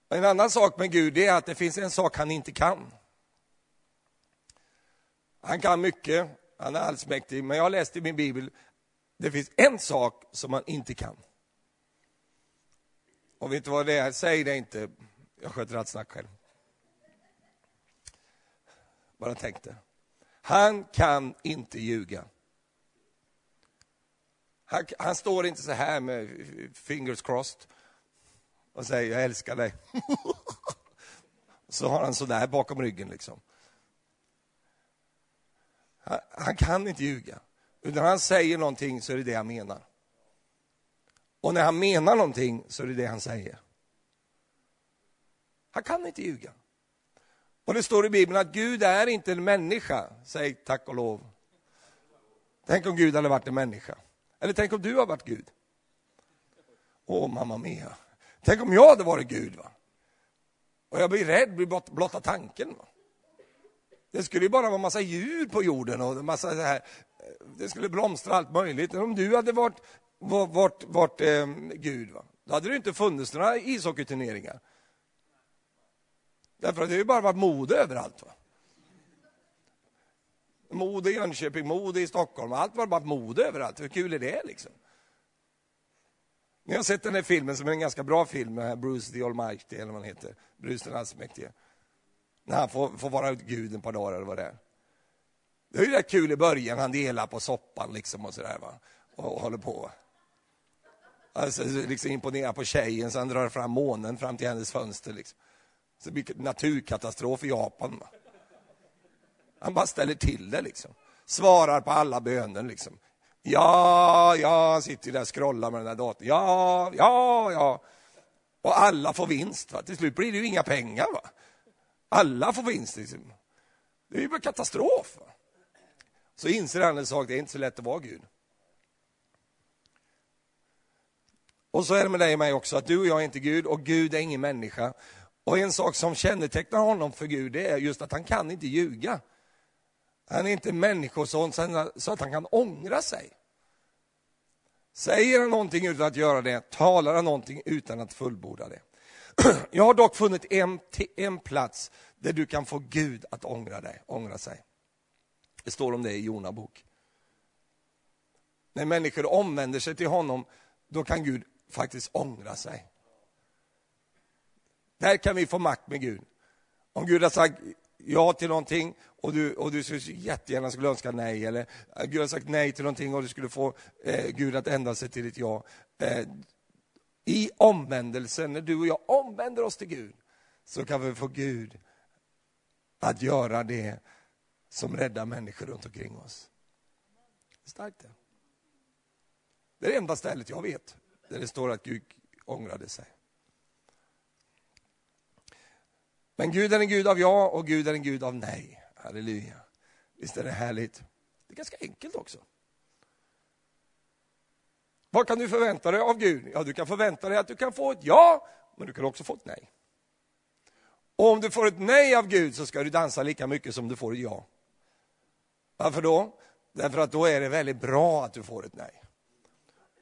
En annan sak med Gud är att det finns en sak han inte kan. Han kan mycket, han är allsmäktig, men jag har läst i min bibel, det finns en sak som han inte kan. Och vet du vad det är? Säg det inte, jag sköter allt snack själv. Bara tänk det. Han kan inte ljuga. Han, han, står inte så här med fingers crossed och säger jag älskar dig. så har han så där bakom ryggen liksom. Han, kan inte ljuga. Utan han säger någonting så är det det han menar. Och när han menar någonting så är det det han säger. Han kan inte ljuga. Och det står i Bibeln att Gud är inte en människa, säg tack och lov. Tänk om Gud hade varit en människa. Eller tänk om du har varit Gud. Åh, mamma mia. Tänk om jag hade varit Gud. va? Och jag blir rädd, vid blotta tanken. Va? Det skulle ju bara vara massa djur på jorden och massa så här, eh, det skulle blomstra allt möjligt. Om du hade varit, varit, varit, varit eh, Gud, va? då hade det inte funnits några ishockeyturneringar. Därför att det har ju bara varit mode överallt. Va? Mode i Jönköping, mode i Stockholm, allt var bara mode överallt. Hur kul är det liksom? Ni har sett den här filmen som är en ganska bra film Bruce the Almighty, eller vad han heter. Bruce den allsmäktige. När han får, får vara gud ett par dagar eller vad det är. Det är ju rätt kul i början, han delar på soppan liksom och sådär va. Och, och håller på. Alltså liksom imponerar på tjejen så han drar fram månen fram till hennes fönster liksom. Så det blir naturkatastrof i Japan. Va? Han bara ställer till det liksom. Svarar på alla böner liksom. Ja, ja, han sitter där och scrollar med den där datorn. Ja, ja, ja. Och alla får vinst. Va? Till slut blir det ju inga pengar. Va? Alla får vinst. Liksom. Det är ju bara katastrof. Så inser han en sak, det är inte så lätt att vara Gud. Och så är det med dig och mig också, att du och jag är inte Gud och Gud är ingen människa. Och en sak som kännetecknar honom för Gud, det är just att han kan inte ljuga. Han är inte människoson så att han kan ångra sig. Säger han någonting utan att göra det, talar han någonting utan att fullborda det. Jag har dock funnit en, en plats där du kan få Gud att ångra, dig, ångra sig. Det står om det i Jona bok. När människor omvänder sig till honom, då kan Gud faktiskt ångra sig. Där kan vi få makt med Gud. Om Gud har sagt ja till någonting och du, och du jättegärna skulle önska nej, eller Gud har sagt nej till någonting och du skulle få eh, Gud att ändra sig till ett ja. Eh, i omvändelsen, när du och jag omvänder oss till Gud, så kan vi få Gud att göra det som räddar människor runt omkring oss. Starkt det. Det är det enda stället jag vet där det står att Gud ångrade sig. Men Gud är en Gud av ja och Gud är en Gud av nej. Halleluja. Visst är det härligt? Det är ganska enkelt också. Vad kan du förvänta dig av Gud? Ja, du kan förvänta dig att du kan få ett ja, men du kan också få ett nej. Och om du får ett nej av Gud så ska du dansa lika mycket som du får ett ja. Varför då? Därför att då är det väldigt bra att du får ett nej.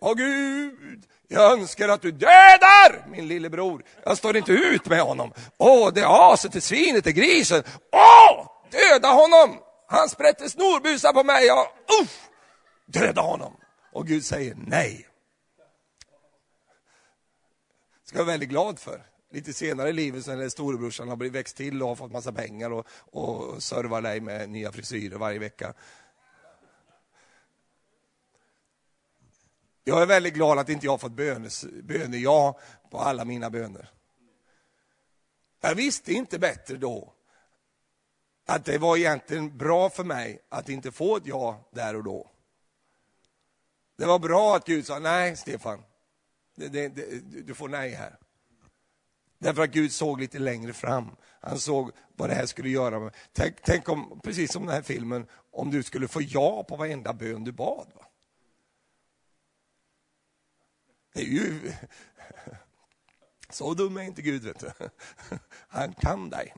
Åh Gud, jag önskar att du dödar min lillebror. Jag står inte ut med honom. Åh, det är aset, det är svinet, det är grisen. Åh, döda honom! Han sprätter snorbusar på mig. Ja, usch, döda honom. Och Gud säger nej. Det ska jag vara väldigt glad för. Lite senare i livet när storebrorsan har blivit växt till och har fått massa pengar och, och servar dig med nya frisyrer varje vecka. Jag är väldigt glad att inte jag har fått bönes, böner ja på alla mina böner. Jag visste inte bättre då att det var egentligen bra för mig att inte få ett ja där och då. Det var bra att Gud sa, nej Stefan, det, det, det, du får nej här. Därför att Gud såg lite längre fram. Han såg vad det här skulle göra. Tänk, tänk om, precis som den här filmen, om du skulle få ja på varenda bön du bad. Va? Det är ju... Så dum är inte Gud, vet du. Han kan dig.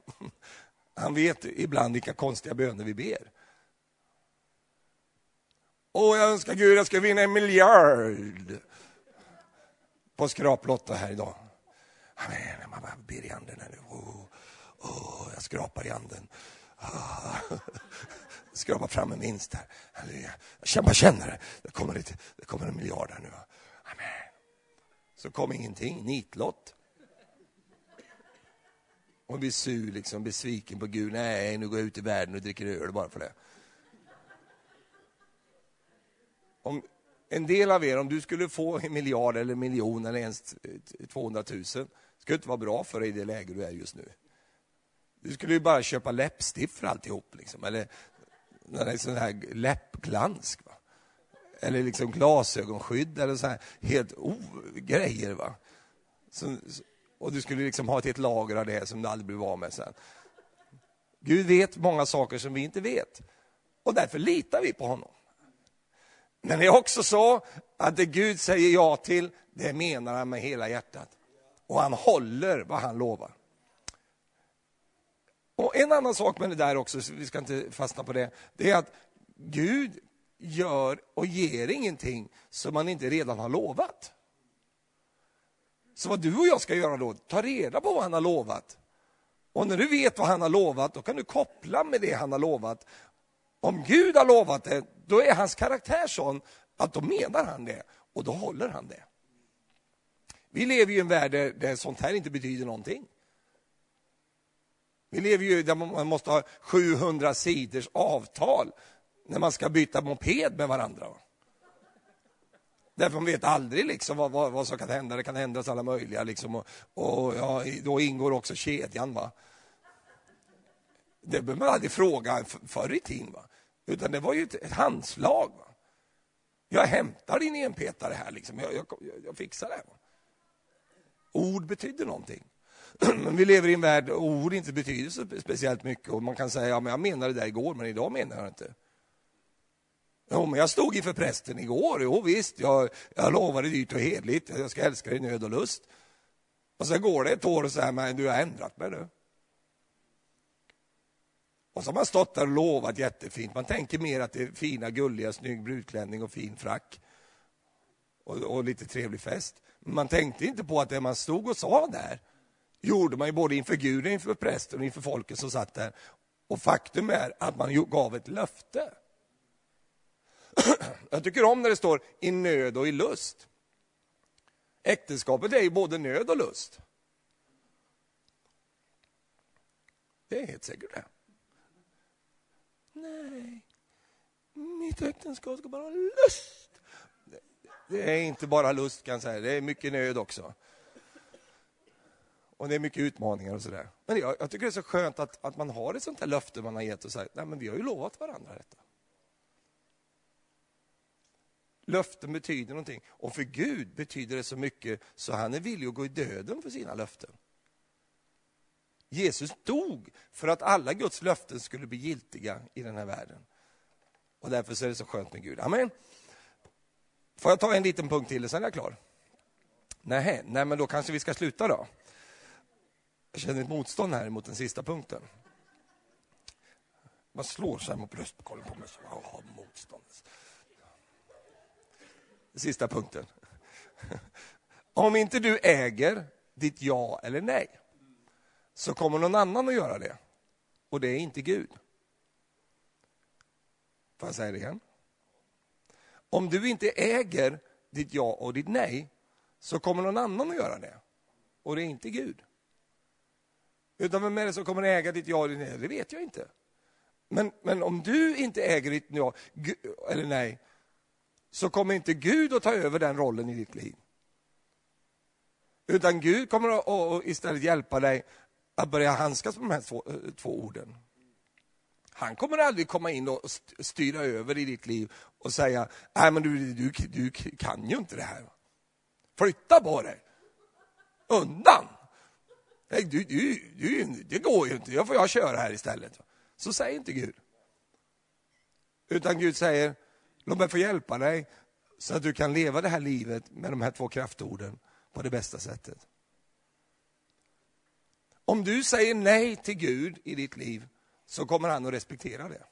Han vet ibland vilka konstiga böner vi ber. Åh, jag önskar Gud jag ska vinna en miljard på skraplotta här idag. Amen, man bara ber i anden här nu. Oh, oh, jag skrapar i anden. Ah. Oh. Skrapar fram en vinst här. Jag bara känner det. Det kommer, lite, det kommer en miljard här nu. Amen. Så kom ingenting, nitlott. Och blir sur, liksom, besviken på Gud. Nej, nu går jag ut i världen och dricker öl bara för det. Om en del av er, om du skulle få en miljard eller en miljon eller ens 200 000, skulle det inte vara bra för dig i det läge du är just nu. Du skulle ju bara köpa läppstift för alltihop, liksom. eller sån här läppglans. Va? eller liksom glasögonskydd eller så här helt oh, grejer. Va? Så, och du skulle liksom ha ett helt lager av det som du aldrig blir av med sen. Gud vet många saker som vi inte vet och därför litar vi på honom. Men det är också så att det Gud säger ja till, det menar han med hela hjärtat. Och han håller vad han lovar. Och En annan sak med det där också, vi ska inte fastna på det, det är att Gud gör och ger ingenting som man inte redan har lovat. Så vad du och jag ska göra då, ta reda på vad han har lovat. Och när du vet vad han har lovat, då kan du koppla med det han har lovat. Om Gud har lovat det, då är hans karaktär sån att då menar han det och då håller han det. Vi lever i en värld där, där sånt här inte betyder någonting. Vi lever ju där man måste ha 700 sidors avtal när man ska byta moped med varandra. Därför man vet aldrig liksom vad, vad, vad som kan hända. Det kan ändras alla möjliga. Liksom. Och, och ja, då ingår också kedjan. Va? Det behöver man aldrig fråga förr i tiden. Va? Utan det var ju ett, handslag. Va? Jag hämtar din enpetare här. Liksom. Jag, jag, jag fixar det. Va? Ord betyder någonting. Men vi lever i en värld där ord inte betyder så speciellt mycket. Och man kan säga, ja, men jag menade det där igår, men idag menar jag inte. Jo, men jag stod inför prästen igår. Jo, visst, jag, jag lovade dyrt och hedligt. Jag ska älska dig i nöd och lust. Och sen går det ett år och säger men du har ändrat mig nu. Och så har man stått där och lovat jättefint. Man tänker mer att det är fina, gulliga, snygg brudklänning och fin frack. Och, och lite trevlig fest. Men man tänkte inte på att det man stod och sa där gjorde man ju både inför Gud, inför prästen och inför folket som satt där. Och faktum är att man gav ett löfte. Jag tycker om när det står i nöd och i lust. Äktenskapet är ju både nöd och lust. Det är helt säkert det. Nej, mitt äktenskap ska bara ha lust. Det är inte bara lust kan jag säga, det är mycket nöd också. Och det är mycket utmaningar och sådär. Men jag, jag, tycker det är så skönt att, att man har ett sånt här löfte man har gett och sagt, nej men vi har ju lovat varandra detta. Löften betyder någonting. Och för Gud betyder det så mycket så han är villig att gå i döden för sina löften. Jesus dog för att alla Guds löften skulle bli giltiga i den här världen. Och därför är det så skönt med Gud. Amen. Får jag ta en liten punkt till, sen är jag klar? Nej, nej, men då kanske vi ska sluta då. Jag känner ett motstånd här mot den sista punkten. Man slår sig mot bröstkorgen på mig. Så, oh, motstånd. Sista punkten. Om inte du äger ditt ja eller nej, så kommer någon annan att göra det. Och det är inte Gud. Får jag säga det igen? Om du inte äger ditt ja och ditt nej, så kommer någon annan att göra det. Och det är inte Gud. Utan vem är det som kommer att äga ditt ja och ditt nej? Det vet jag inte. Men, men om du inte äger ditt ja eller nej, så kommer inte Gud att ta över den rollen i ditt liv. Utan Gud kommer att istället hjälpa dig att börja handskas med de här två, eh, två orden. Han kommer aldrig komma in och styra över i ditt liv och säga, nej men du, du, du kan ju inte det här. Flytta på dig. Undan. Nej, du, du, du, det går ju inte, jag får jag köra här istället. Så säger inte Gud. Utan Gud säger, låt mig få hjälpa dig så att du kan leva det här livet med de här två kraftorden på det bästa sättet. Om du säger nej till Gud i ditt liv så kommer han att respektera det.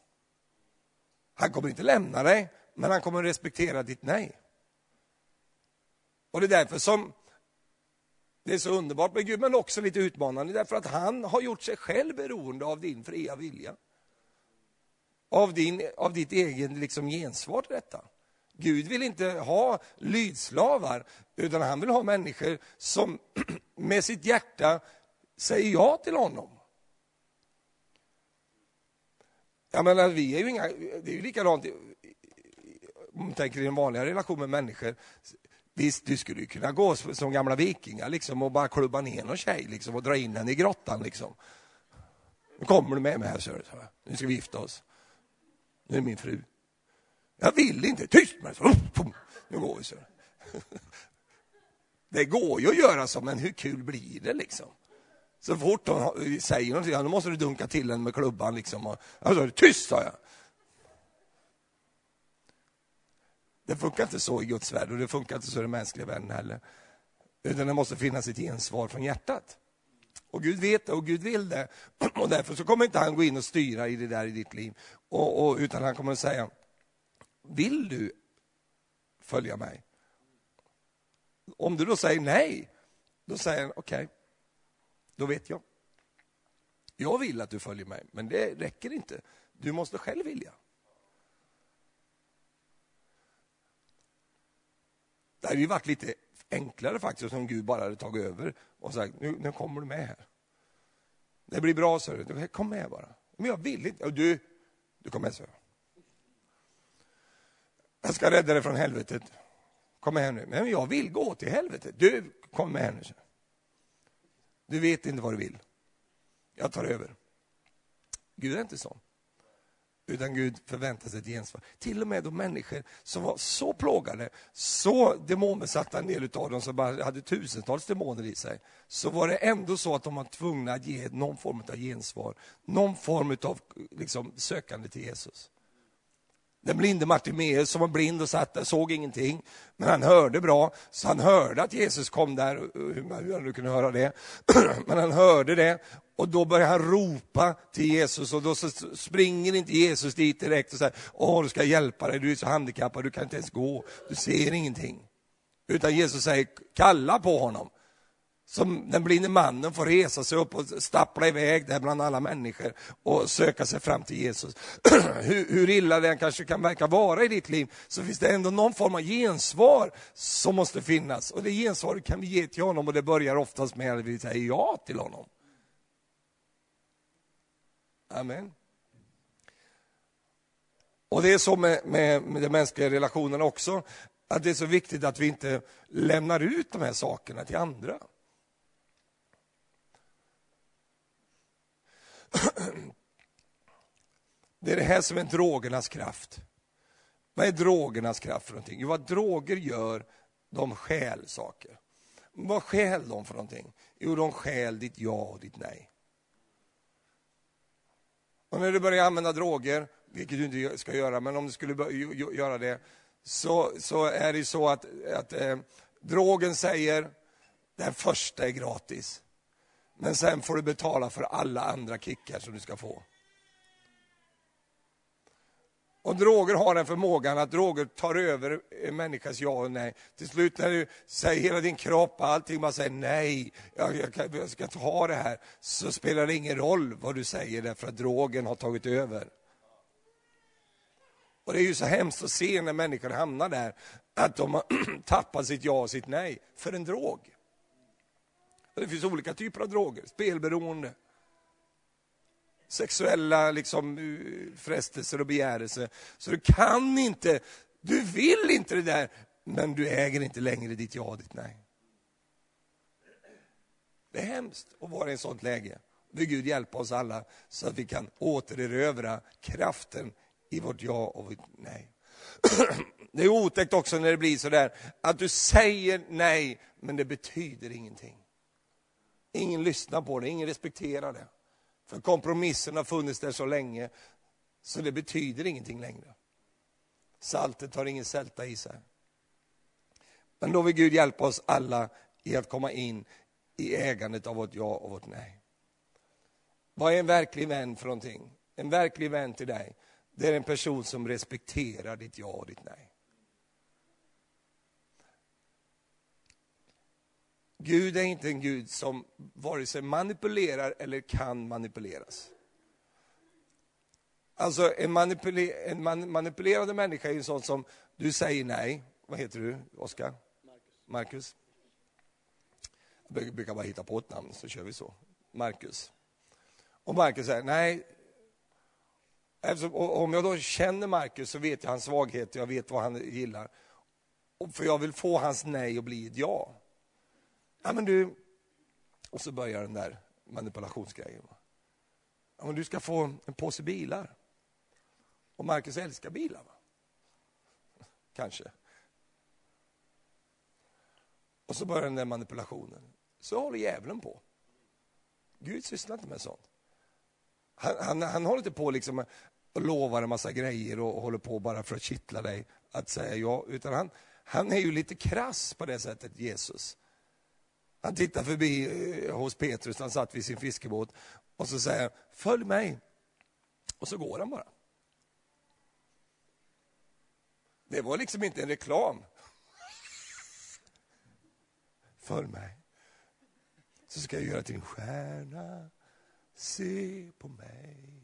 Han kommer inte lämna dig, men han kommer att respektera ditt nej. Och det är därför som det är så underbart med Gud, men också lite utmanande, därför att han har gjort sig själv beroende av din fria vilja. Av, din, av ditt eget liksom gensvar till detta. Gud vill inte ha lydslavar, utan han vill ha människor som med sitt hjärta säger ja till honom. Jag menar, vi är ju inga, det är ju likadant om man tänker i en vanlig relation med människor. Visst, du skulle ju kunna gå som gamla vikingar liksom, och bara klubba ner någon tjej liksom, och dra in henne i grottan. Liksom. Nu kommer du med mig här, sir, nu ska vi gifta oss. Nu är min fru. Jag vill inte, tyst med dig! Nu går vi. sir. Det går ju att göra så, men hur kul blir det liksom? Så fort hon säger någonting, då måste du dunka till henne med klubban. Liksom. Alltså, tyst, sa jag. Det funkar inte så i Guds värld och det funkar inte så i den mänskliga världen heller. Utan det måste finnas ett gensvar från hjärtat. Och Gud vet det och Gud vill det. Och därför så kommer inte han gå in och styra i det där i ditt liv. Och, och, utan han kommer att säga, vill du följa mig? Om du då säger nej, då säger han okej, okay, då vet jag. Jag vill att du följer mig, men det räcker inte. Du måste själv vilja. Det hade ju varit lite enklare faktiskt om Gud bara hade tagit över och sagt, nu, nu kommer du med här. Det blir bra, så du. Kom med bara. Men jag vill inte. Du, du kommer med, så. Jag ska rädda dig från helvetet. Kom med här nu. Men jag vill gå till helvetet. Du, kom med här nu. Du vet inte vad du vill. Jag tar över. Gud är inte sån. Utan Gud förväntar sig ett gensvar. Till och med de människor som var så plågade, så demonbesatta, en del av dem som bara hade tusentals demoner i sig, så var det ändå så att de var tvungna att ge någon form av gensvar, någon form av liksom, sökande till Jesus. Den blinde Martimeus som var blind och satt där såg ingenting, men han hörde bra, så han hörde att Jesus kom där, hur han nu kunde höra det, men han hörde det och då börjar han ropa till Jesus och då springer inte Jesus dit direkt och säger, åh du ska hjälpa dig, du är så handikappad, du kan inte ens gå, du ser ingenting. Utan Jesus säger, kalla på honom. Som den blinde mannen får resa sig upp och stappla iväg där bland alla människor och söka sig fram till Jesus. hur, hur illa det kanske kan verka vara i ditt liv, så finns det ändå någon form av gensvar som måste finnas. Och det gensvaret kan vi ge till honom och det börjar oftast med att vi säger ja till honom. Amen. Och det är så med, med, med de mänskliga relationerna också, att det är så viktigt att vi inte lämnar ut de här sakerna till andra. Det är det här som är drogernas kraft. Vad är drogernas kraft för någonting? Jo, vad droger gör, de stjäl saker. Vad stjäl de för någonting? Jo, de stjäl ditt ja och ditt nej. Och när du börjar använda droger, vilket du inte ska göra, men om du skulle göra det, så, så är det så att, att eh, drogen säger, den första är gratis. Men sen får du betala för alla andra kickar som du ska få. Och droger har den förmågan att droger tar över en människas ja och nej. Till slut när du säger hela din kropp, allting man säger nej, jag, jag, jag ska inte ha det här, så spelar det ingen roll vad du säger därför att drogen har tagit över. Och det är ju så hemskt att se när människor hamnar där, att de har tappat sitt ja och sitt nej för en drog. Det finns olika typer av droger, spelberoende, sexuella liksom, eh, frestelser och begärelser. Så du kan inte, du vill inte det där, men du äger inte längre ditt ja och ditt nej. Det är hemskt att vara i ett sånt läge. Vill Gud hjälpa oss alla så att vi kan återerövra kraften i vårt ja och vårt nej. Det är otäckt också när det blir så där att du säger nej, men det betyder ingenting. Ingen lyssnar på det, ingen respekterar det. För kompromissen har funnits där så länge, så det betyder ingenting längre. Saltet har ingen sälta i sig. Men då vill Gud hjälpa oss alla i att komma in i ägandet av vårt ja och vårt nej. Vad är en verklig vän för någonting? En verklig vän till dig, det är en person som respekterar ditt ja och ditt nej. Gud är inte en Gud som vare sig manipulerar eller kan manipuleras. Alltså en, manipuler, en man, manipulerande människa är en sån som, du säger nej, vad heter du, Oskar? Marcus. Jag brukar bara hitta på ett namn så kör vi så. Marcus. Och Marcus säger nej. om jag då känner Marcus så vet jag hans svaghet, jag vet vad han gillar. för jag vill få hans nej att bli ett ja. Ja, men du... Och så börjar den där manipulationsgrejen. Ja, men du ska få en påse bilar. Och Marcus älskar bilar. Va? Kanske. Och så börjar den där manipulationen. Så håller djävulen på. Gud sysslar inte med sånt. Han, han, han håller inte på liksom och lovar en massa grejer och, och håller på bara för att kittla dig att säga ja. Utan han, han är ju lite krass på det sättet, Jesus. Han tittar förbi eh, hos Petrus, han satt vid sin fiskebåt, och så säger följ mig. Och så går han bara. Det var liksom inte en reklam. Följ mig, så ska jag göra till en stjärna. Se på mig.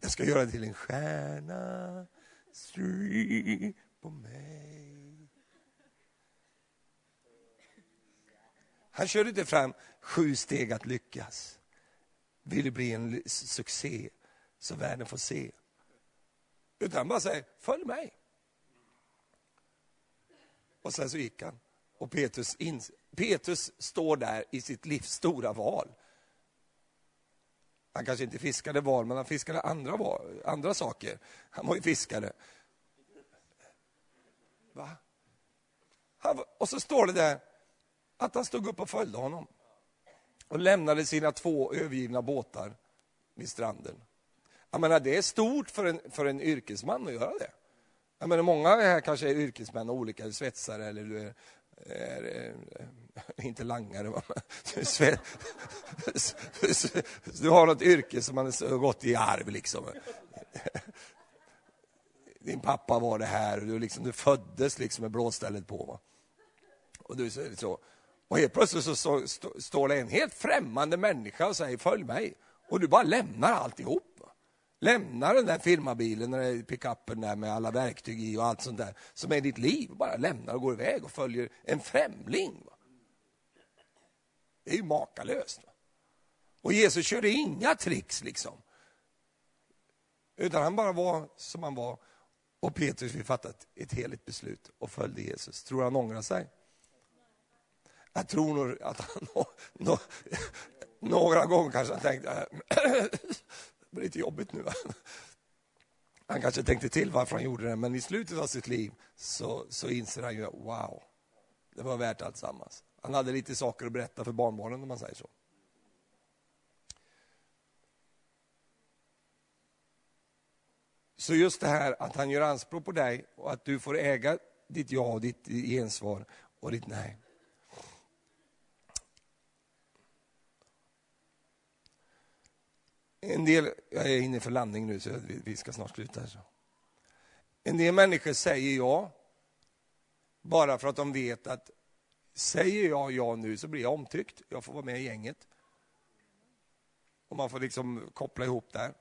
Jag ska göra till en stjärna. Se på mig. Han körde inte fram sju steg att lyckas. Vill du bli en succé så världen får se. Utan han bara säger, följ mig. Och sen så gick han. Och Petrus, in, Petrus står där i sitt livs stora val. Han kanske inte fiskade val, men han fiskade andra, val, andra saker. Han var ju fiskare. Va? Han, och så står det där att han stod upp och följde honom och lämnade sina två övergivna båtar vid stranden. Jag menar, det är stort för en, för en yrkesman att göra det. Jag menar, många här kanske är yrkesmän och olika, svetsare eller du är, är, är inte langare, va? du har något yrke som man har gått i arv. Liksom. Din pappa var det här och du, liksom, du föddes liksom med blåstället på. Va? Och, du, så, och helt plötsligt så, står stå, står det en helt främmande människa och säger följ mig. Och du bara lämnar alltihop. Lämnar den där firmabilen, pickupen där med alla verktyg i och allt sånt där som är ditt liv. Bara lämnar och går iväg och följer en främling. Det är ju makalöst. Och Jesus körde inga tricks liksom. Utan han bara var som han var. Och Petrus fick fatta ett heligt beslut och följde Jesus. Tror han ångrar sig? Jag tror nog att han no, no, några gånger kanske han tänkte, äh, det blir lite jobbigt nu. Han kanske tänkte till varför han gjorde det, men i slutet av sitt liv så, så inser han ju, wow, det var värt alltsammans. Han hade lite saker att berätta för barnbarnen om man säger så. Så just det här att han gör anspråk på dig och att du får äga ditt ja och ditt gensvar och ditt nej. En del, jag är inne för landning nu så vi ska snart sluta. Här. En del människor säger ja bara för att de vet att säger jag ja nu så blir jag omtyckt. Jag får vara med i gänget. Och man får liksom koppla ihop där.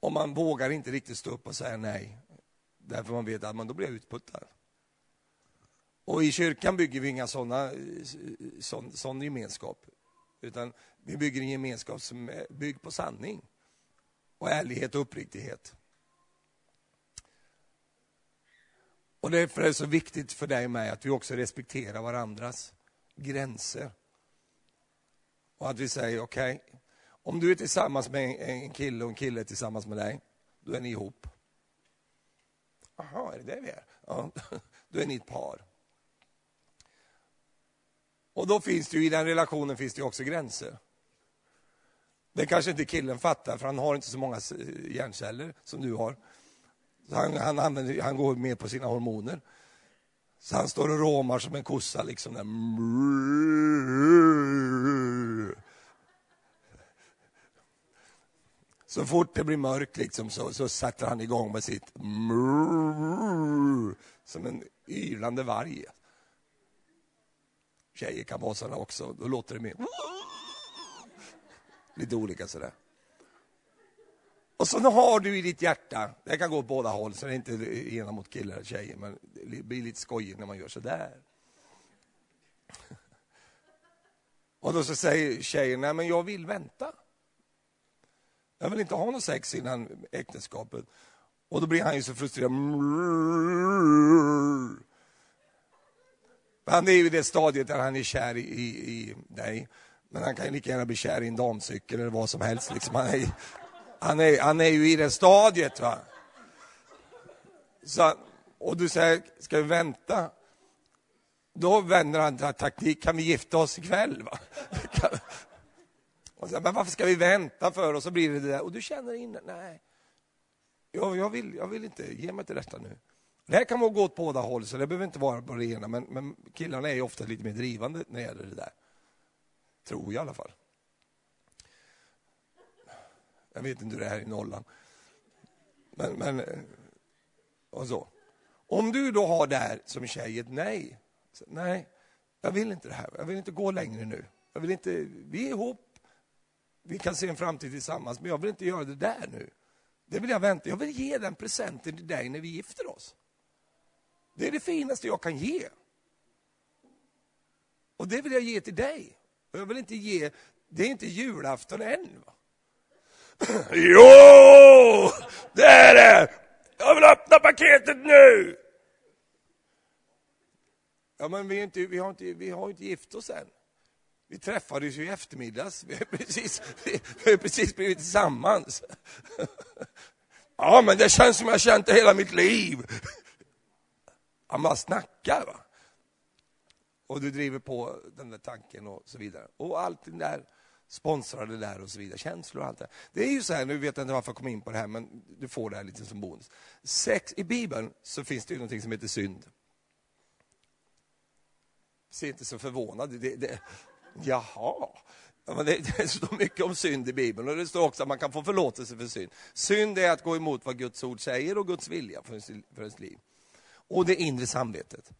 Och man vågar inte riktigt stå upp och säga nej. Därför man vet att man då blir utputtad. Och i kyrkan bygger vi inga sådana eh, eh, sån, sån gemenskap. Utan vi bygger en gemenskap som är byggd på sanning och ärlighet och uppriktighet. Och därför är det så viktigt för dig och mig att vi också respekterar varandras gränser. Och att vi säger, okej, okay, om du är tillsammans med en kille och en kille är tillsammans med dig, då är ni ihop. Jaha, är det det vi är? Ja, då är ni ett par. Och då finns det ju, i den relationen finns det ju också gränser. Det kanske inte killen fattar, för han har inte så många hjärnceller som du har. Så han, han, använder, han går mer på sina hormoner. Så han står och råmar som en kossa. Liksom där. Så fort det blir mörkt liksom, så, så sätter han igång med sitt som en ylande varg. Tjejer kan vara sådana också, då låter det mer lite olika sådär. Och så har du i ditt hjärta, det kan gå åt båda håll, så det är inte ena mot killar eller tjejer, men det blir lite skojigt när man gör sådär. Och då så säger tjejen, nej men jag vill vänta. Jag vill inte ha något sex innan äktenskapet. Och då blir han ju så frustrerad. Han är ju i det stadiet där han är kär i, i, i dig. Men han kan ju lika gärna bli kär i en damcykel eller vad som helst. Liksom. Han, är, han, är, han är ju i det stadiet. Va? Så, och du säger, ska vi vänta? Då vänder han till taktik, kan vi gifta oss ikväll? Va? Och så, men varför ska vi vänta för? Och så blir det det där. Och du känner in, nej, jag, jag, vill, jag vill inte, ge mig till detta nu. Det här kan gå åt båda håll, så det behöver inte vara på det ena, men, men killarna är ofta lite mer drivande när det gäller det där. Tror jag i alla fall. Jag vet inte hur det är i Norrland. Men, men, eh, och så. Om du då har där som tjej ett nej. Så, nej, jag vill inte det här. Jag vill inte gå längre nu. Jag vill inte, vi är ihop, vi kan se en framtid tillsammans, men jag vill inte göra det där nu. Det vill jag vänta. Jag vill ge den presenten till dig när vi gifter oss. Det är det finaste jag kan ge. Och det vill jag ge till dig. Och jag vill inte ge, det är inte julafton än. Va? jo, det är det! Jag vill öppna paketet nu! Ja, men vi, inte, vi, har inte, vi har inte gift oss än. Vi träffades ju i eftermiddags. Vi har precis, vi har precis blivit tillsammans. Ja, men det känns som jag har känt det hela mitt liv. Han bara snackar. Va? Och du driver på den där tanken och så vidare. Och allt det där sponsrade där och så vidare, känslor och allt det Det är ju så här, nu vet jag inte varför jag kom in på det här, men du får det här lite som bonus. Sex, I Bibeln så finns det ju någonting som heter synd. Se inte så förvånad det, det, Jaha, men det, det står mycket om synd i Bibeln och det står också att man kan få förlåtelse för synd. Synd är att gå emot vad Guds ord säger och Guds vilja för ens, för ens liv. Och det inre samvetet.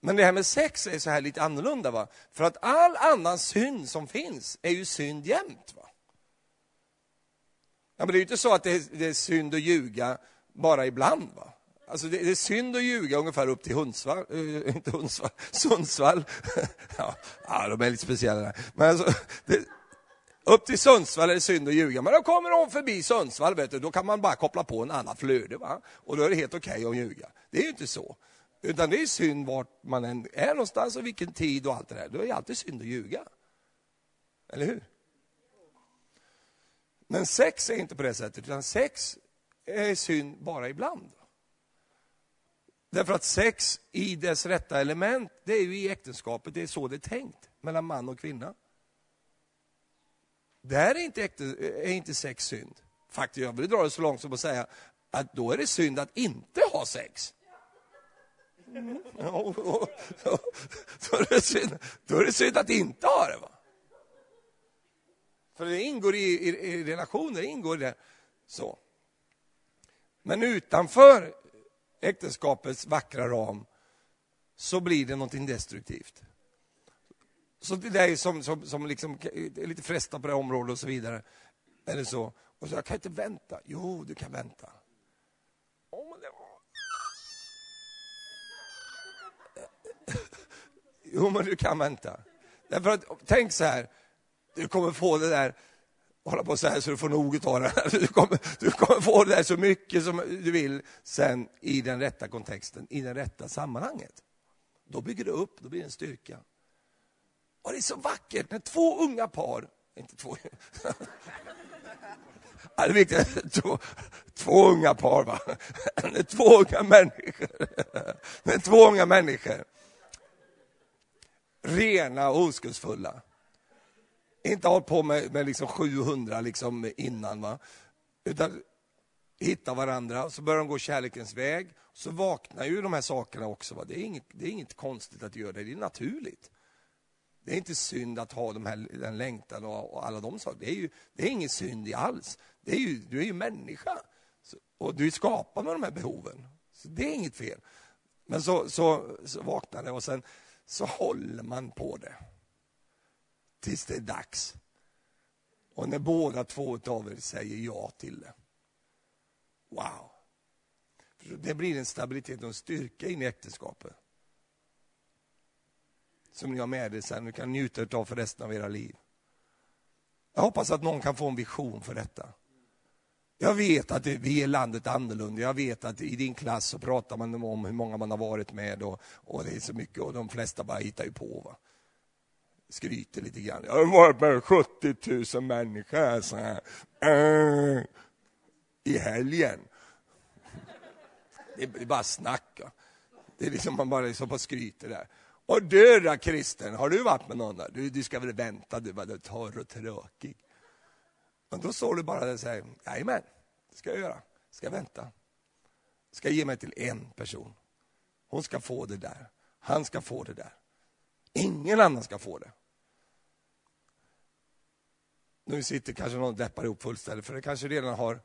Men det här med sex är så här lite annorlunda. Va? För att all annan synd som finns är ju synd jämt. Va? Ja, men det är ju inte så att det är, det är synd att ljuga bara ibland. Va? Alltså det, det, är synd att ljuga ungefär upp till Hundsvall, äh, inte Hundsvall, Sundsvall. ja, ja, de är lite speciella där. Men alltså, det, upp till Sundsvall är det synd att ljuga, men då kommer de förbi Sundsvall, vet du, då kan man bara koppla på en annan flöde, va? och då är det helt okej okay att ljuga. Det är ju inte så. Utan det är synd vart man än är någonstans och vilken tid och allt det där. Då är det alltid synd att ljuga. Eller hur? Men sex är inte på det sättet, utan sex är synd bara ibland. Därför att sex i dess rätta element, det är ju i äktenskapet, det är så det är tänkt, mellan man och kvinna. Där är inte, äkten, är inte sex synd. Faktiskt, jag vill dra det så långt som att säga att då är det synd att inte ha sex. Mm. Ja, då, är det synd, då är det synd att inte ha det. Va? För det ingår i, i, i relationer, ingår det så. Men utanför äktenskapets vackra ram så blir det någonting destruktivt. Så till dig som, som, som liksom är lite frestad på det området och så vidare. Eller så. Och så, jag kan inte vänta. Jo, du kan vänta. Jo, men du kan vänta. Därför att, tänk så här, du kommer få det där, hålla på så här så du får nog av det. Du kommer, du kommer få det där så mycket som du vill sen i den rätta kontexten, i det rätta sammanhanget. Då bygger det upp, då blir det en styrka. Och det är så vackert när två unga par, inte två, det är viktigt, två, två unga par va, två unga människor, två unga människor rena och oskuldsfulla. Inte hållit på med, med liksom 700 liksom innan. Va? Utan hitta varandra, så börjar de gå kärlekens väg. Så vaknar ju de här sakerna också. Va? Det, är inget, det är inget konstigt att göra det, det är naturligt. Det är inte synd att ha de här, den längtan och, och alla de sakerna. Det är ju det är ingen synd i alls. Det är ju, du är ju människa. Så, och du är skapad med de här behoven. Så det är inget fel. Men så, så, så vaknar det och sen så håller man på det tills det är dags. Och när båda två av er säger ja till det. Wow! Det blir en stabilitet och en styrka in i äktenskapet. Som ni har med er sen, och kan njuta av för resten av era liv. Jag hoppas att någon kan få en vision för detta. Jag vet att vi är landet annorlunda. Jag vet att i din klass så pratar man om hur många man har varit med och, och det är så mycket och de flesta bara hittar ju på. Va? Skryter lite grann. Jag har varit med 70 000 människor så här. Äh, i helgen. Det är bara snack. Det är liksom man bara liksom bara skryter där. Och du då kristen, har du varit med någon där? Du, du ska väl vänta, du är torr och tråkig. Men då står du bara där och säger, jajamän, det ska jag göra. Ska jag vänta. Ska jag ge mig till en person. Hon ska få det där. Han ska få det där. Ingen annan ska få det. Nu sitter kanske någon och deppar ihop fullständigt, för det kanske redan har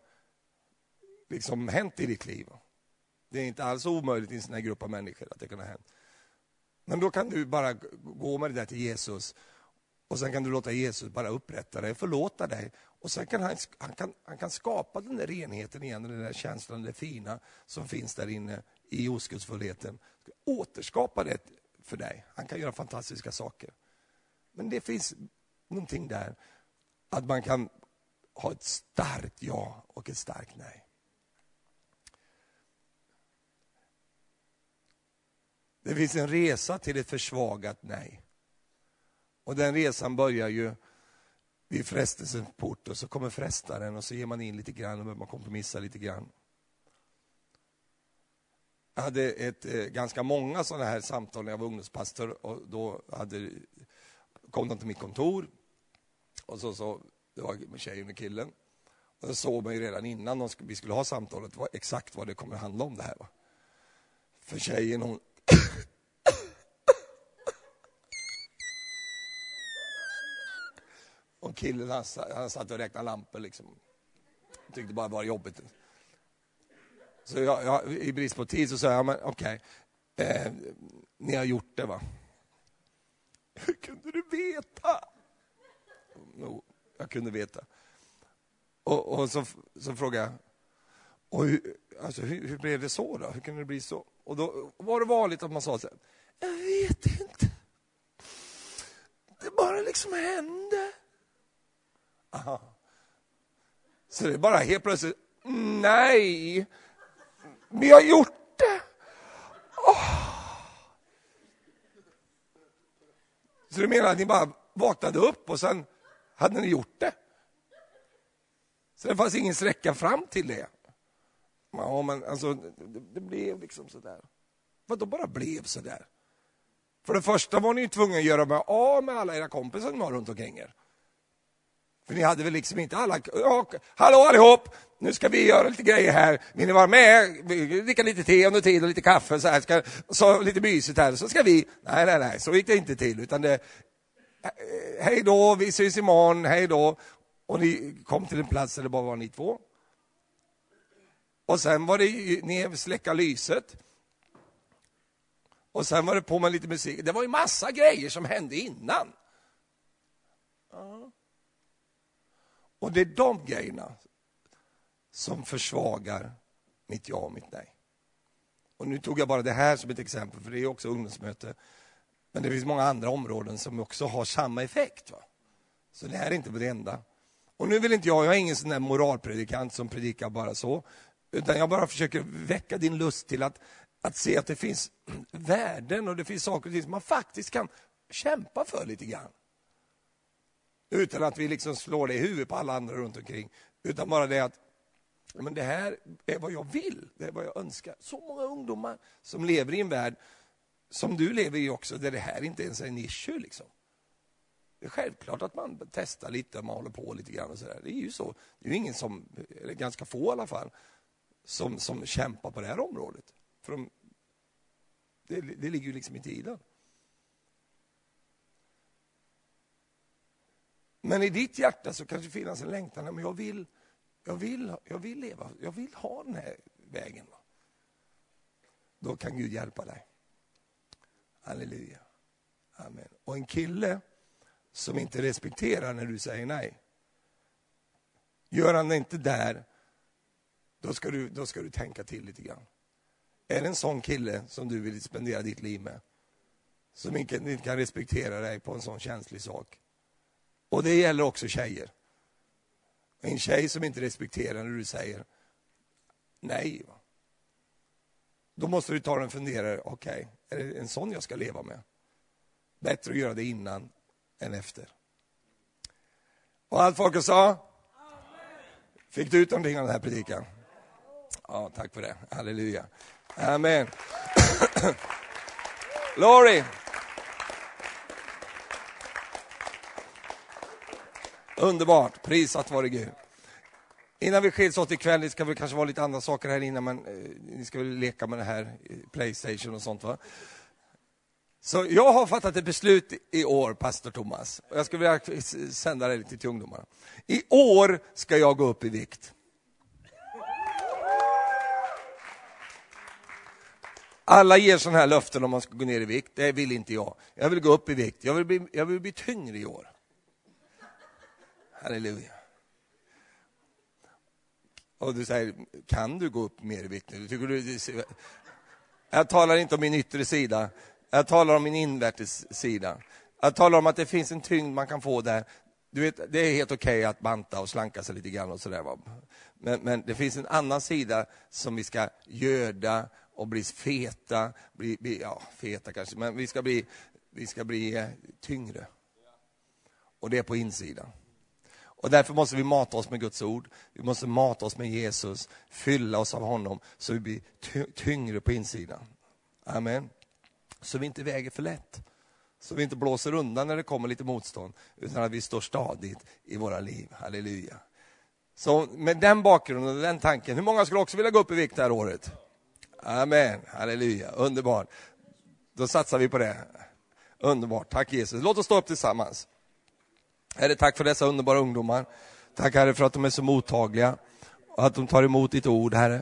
liksom hänt i ditt liv. Det är inte alls omöjligt i en sån här grupp av människor att det kan ha hänt. Men då kan du bara gå med det där till Jesus och sen kan du låta Jesus bara upprätta dig, förlåta dig. Och sen kan han, han, kan, han kan skapa den där renheten igen, den där känslan, det fina som finns där inne i oskuldsfullheten. Återskapa det för dig. Han kan göra fantastiska saker. Men det finns någonting där, att man kan ha ett starkt ja och ett starkt nej. Det finns en resa till ett försvagat nej. Och den resan börjar ju vid frestelsens port och så kommer frestaren och så ger man in lite grann och man kompromissa lite grann. Jag hade ett, eh, ganska många sådana här samtal när jag var ungdomspastor och då hade, kom de till mitt kontor och så, så det var tjejen och killen. Och så såg man ju redan innan de, vi skulle ha samtalet var exakt vad det kommer att handla om det här. Va? För tjejen hon och killen han, han satt och räknade lampor liksom. Tyckte bara det var jobbigt. Så jag, jag, i brist på tid så sa jag, men okej, okay, eh, ni har gjort det va? Hur kunde du veta? Jo, jag kunde veta. Och, och så, så frågade jag, och hur, alltså, hur, hur, blev det så då? Hur kunde det bli så? Och då var det vanligt att man sa så här, jag vet inte. Det bara liksom hände. Aha. Så det är bara helt plötsligt, nej, vi har gjort det. Oh. Så du menar att ni bara vaknade upp och sen hade ni gjort det? Så det fanns ingen sträcka fram till det? Ja, men alltså, det, det blev liksom sådär. Vadå bara blev sådär? För det första var ni ju tvungna att göra med av med alla era kompisar ni har runt omkring er. För ni hade väl liksom inte alla... Hallå allihop! Nu ska vi göra lite grejer här. Vill ni vara med? Dricka lite te under tid och lite kaffe så här. Ska, så lite mysigt här. Så ska vi... Nej, nej, nej, så gick det inte till. Utan det... Hej då, vi ses imorgon, hej då. Och ni kom till en plats där det bara var ni två. Och sen var det ner, släcka lyset. Och sen var det på med lite musik. Det var ju massa grejer som hände innan. Ja. Och det är de grejerna som försvagar mitt ja och mitt nej. Och nu tog jag bara det här som ett exempel, för det är också ungdomsmöte. Men det finns många andra områden som också har samma effekt. Va? Så det här är inte det enda. Och nu vill inte jag, jag är ingen sån där moralpredikant som predikar bara så, utan jag bara försöker väcka din lust till att, att se att det finns värden och det finns saker och ting som man faktiskt kan kämpa för lite grann. Utan att vi liksom slår det i huvudet på alla andra runt omkring. Utan bara det att men det här är vad jag vill, det är vad jag önskar. Så många ungdomar som lever i en värld som du lever i också, där det här inte ens är en issue. Liksom. Det är självklart att man testar lite, man håller på lite grann och sådär. Det är ju så. Det är ju ingen som, eller ganska få i alla fall, som, som kämpar på det här området. För de, det, det ligger ju liksom i tiden. Men i ditt hjärta så kanske det finns en längtan, men jag vill, jag vill, jag vill leva, jag vill ha den här vägen. Då kan Gud hjälpa dig. Halleluja. Amen. Och en kille som inte respekterar när du säger nej. Gör han det inte där, då ska, du, då ska du tänka till lite grann. Är det en sån kille som du vill spendera ditt liv med, som inte, inte kan respektera dig på en sån känslig sak, och det gäller också tjejer. En tjej som inte respekterar när du säger nej. Då måste du ta den och fundera, okej, okay, är det en sån jag ska leva med? Bättre att göra det innan än efter. Och allt folket sa? Fick du ut någonting av den här predikan? Ja, tack för det. Halleluja. Amen. Glory. Underbart, prisat vare Gud. Innan vi skiljs åt ikväll, det ska väl kanske vara lite andra saker här innan, men eh, ni ska väl leka med det här, Playstation och sånt va? Så jag har fattat ett beslut i år, pastor Thomas. Jag skulle vilja sända det lite till ungdomarna. I år ska jag gå upp i vikt. Alla ger sådana här löften om man ska gå ner i vikt. Det vill inte jag. Jag vill gå upp i vikt. Jag vill bli, jag vill bli tyngre i år. Halleluja. Och du säger, kan du gå upp mer i vikt nu? Tycker du, jag talar inte om min yttre sida, jag talar om min invärtes sida. Jag talar om att det finns en tyngd man kan få där. Du vet, det är helt okej okay att banta och slanka sig lite grann och sådär. Men, men det finns en annan sida som vi ska göda och bli feta, bli, bli, ja, feta kanske, men vi ska bli, vi ska bli eh, tyngre. Och det är på insidan. Och därför måste vi mata oss med Guds ord. Vi måste mata oss med Jesus, fylla oss av honom så vi blir tyngre på insidan. Amen. Så vi inte väger för lätt. Så vi inte blåser undan när det kommer lite motstånd, utan att vi står stadigt i våra liv. Halleluja. Så med den bakgrunden och den tanken, hur många skulle också vilja gå upp i vikt det här året? Amen, halleluja, underbart. Då satsar vi på det. Underbart, tack Jesus. Låt oss stå upp tillsammans. Herre, tack för dessa underbara ungdomar. Tack Herre för att de är så mottagliga och att de tar emot ditt ord, Herre.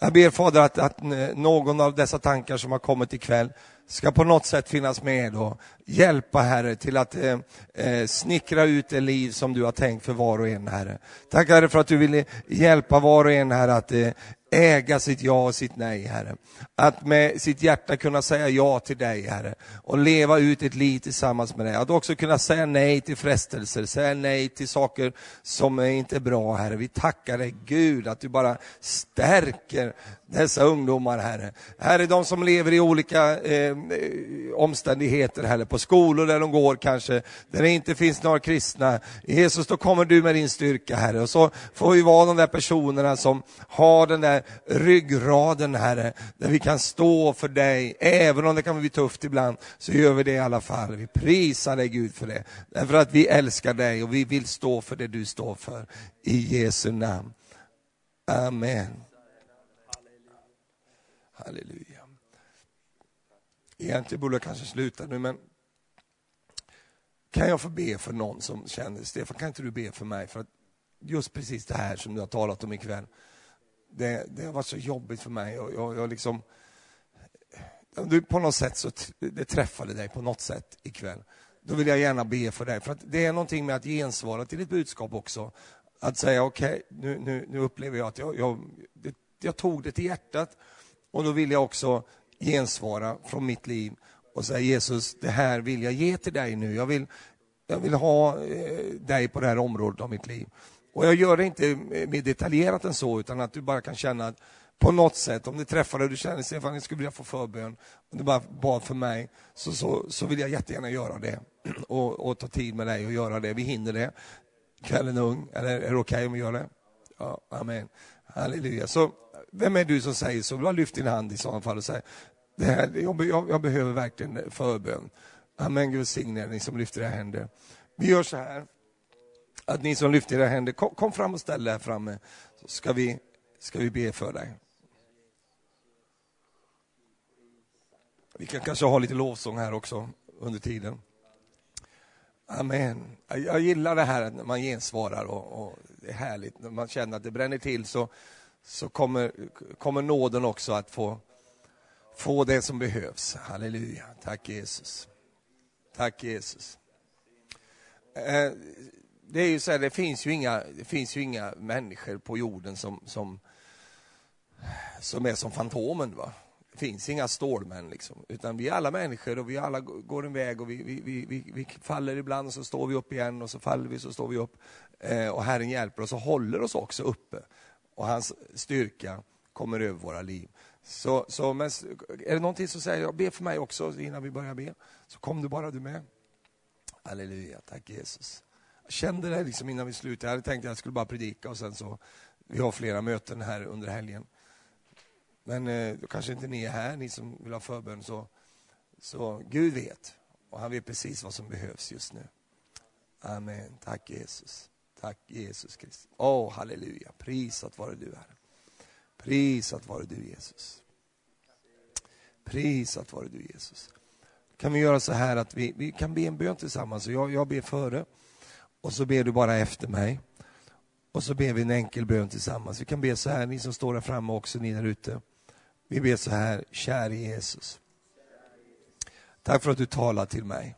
Jag ber Fader att, att eh, någon av dessa tankar som har kommit ikväll ska på något sätt finnas med och hjälpa Herre till att eh, eh snickra ut det liv som du har tänkt för var och en Herre. Tack Herre för att du vill hjälpa var och en Herre att eh, äga sitt ja och sitt nej, Herre. Att med sitt hjärta kunna säga ja till dig, Herre. Och leva ut ett liv tillsammans med dig. Att också kunna säga nej till frestelser, säga nej till saker som är inte är bra, Herre. Vi tackar dig, Gud, att du bara stärker dessa ungdomar, Herre. Herre, de som lever i olika eh, eh, omständigheter, Herre, på skolor där de går kanske, där det inte finns några kristna. Jesus, då kommer du med din styrka, Herre. Och så får vi vara de där personerna som har den där ryggraden, Herre, där vi kan stå för dig. Även om det kan bli tufft ibland, så gör vi det i alla fall. Vi prisar dig, Gud, för det. Därför att vi älskar dig och vi vill stå för det du står för. I Jesu namn. Amen. Halleluja. Egentligen borde jag kanske sluta nu, men kan jag få be för någon som känner, Stefan, kan inte du be för mig? För att just precis det här som du har talat om ikväll, det, det har varit så jobbigt för mig. Jag, jag, jag liksom, du, på något sätt så det träffade dig på något sätt ikväll. Då vill jag gärna be för dig. För att det är någonting med att gensvara till ditt budskap också. Att säga okej, okay, nu, nu, nu upplever jag att jag, jag, det, jag tog det till hjärtat och då vill jag också gensvara från mitt liv och säga Jesus, det här vill jag ge till dig nu. Jag vill, jag vill ha eh, dig på det här området av mitt liv. Och jag gör det inte eh, mer detaljerat än så, utan att du bara kan känna att på något sätt, om du träffar dig och du känner Stefan, jag skulle vilja få förbön, om du bara bad för mig, så, så, så vill jag jättegärna göra det. Och, och ta tid med dig och göra det. Vi hinner det. Kvällen är ung, eller är det okej okay om vi gör det? Ja, amen. Halleluja. Så vem är du som säger så? Bara lyft din hand i sådana fall och säg, det här, jag, jag, jag behöver verkligen förbön. Amen, Gud välsigne ni som lyfter era händer. Vi gör så här, att ni som lyfter era händer, kom, kom fram och ställ er här framme, så ska vi, ska vi be för dig. Vi kan kanske ha lite lovsång här också under tiden. Amen. Jag gillar det här när man gensvarar och, och, det är härligt. När man känner att det bränner till så, så kommer, kommer nåden också att få, få det som behövs. Halleluja. Tack Jesus. Tack Jesus. Eh, det är ju så här, det finns ju inga, det finns ju inga människor på jorden som, som, som är som Fantomen. Va? Det finns inga stålmän, liksom. utan vi är alla människor och vi alla går en väg och vi, vi, vi, vi, faller ibland och så står vi upp igen och så faller vi så står vi upp. Eh, och Herren hjälper oss och håller oss också uppe. Och hans styrka kommer över våra liv. Så, så men, är det någonting som säger, be för mig också innan vi börjar be, så kom du bara du med. Halleluja, tack Jesus. Jag kände det liksom innan vi slutade. Jag hade tänkt att jag skulle bara predika och sen så, vi har flera möten här under helgen. Men eh, då kanske inte ni är här, ni som vill ha förbön. Så, så Gud vet. Och han vet precis vad som behövs just nu. Amen. Tack Jesus. Tack Jesus Kristus. Åh, oh, halleluja. Prisat vare du Herre. Prisat vare du Jesus. Prisat vare du Jesus. Kan vi göra så här att vi, vi kan be en bön tillsammans. Jag, jag ber före och så ber du bara efter mig. Och så ber vi en enkel bön tillsammans. Vi kan be så här, ni som står där framme också, ni där ute. Vi ber så här, käre Jesus. Tack för att du talar till mig.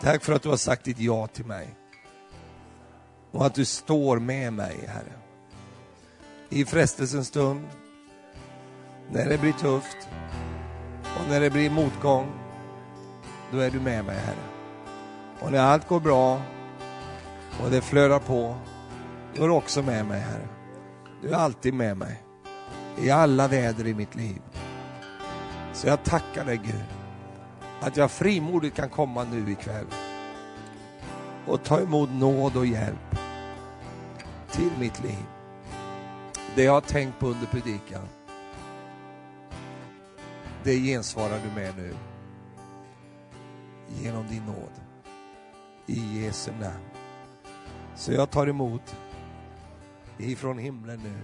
Tack för att du har sagt ditt ja till mig. Och att du står med mig, Herre. I frestelsens stund, när det blir tufft och när det blir motgång, då är du med mig, Herre. Och när allt går bra och det flödar på, då är du också med mig, Herre. Du är alltid med mig. I alla väder i mitt liv. Så jag tackar dig, Gud, att jag frimodigt kan komma nu ikväll och ta emot nåd och hjälp till mitt liv. Det jag har tänkt på under predikan, det gensvarar du med nu. Genom din nåd. I Jesu namn. Så jag tar emot ifrån himlen nu.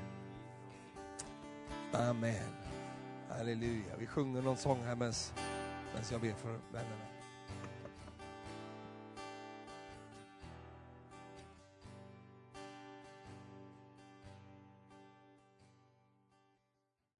Amen. Halleluja. Vi sjunger någon sång här medan jag ber för vännerna.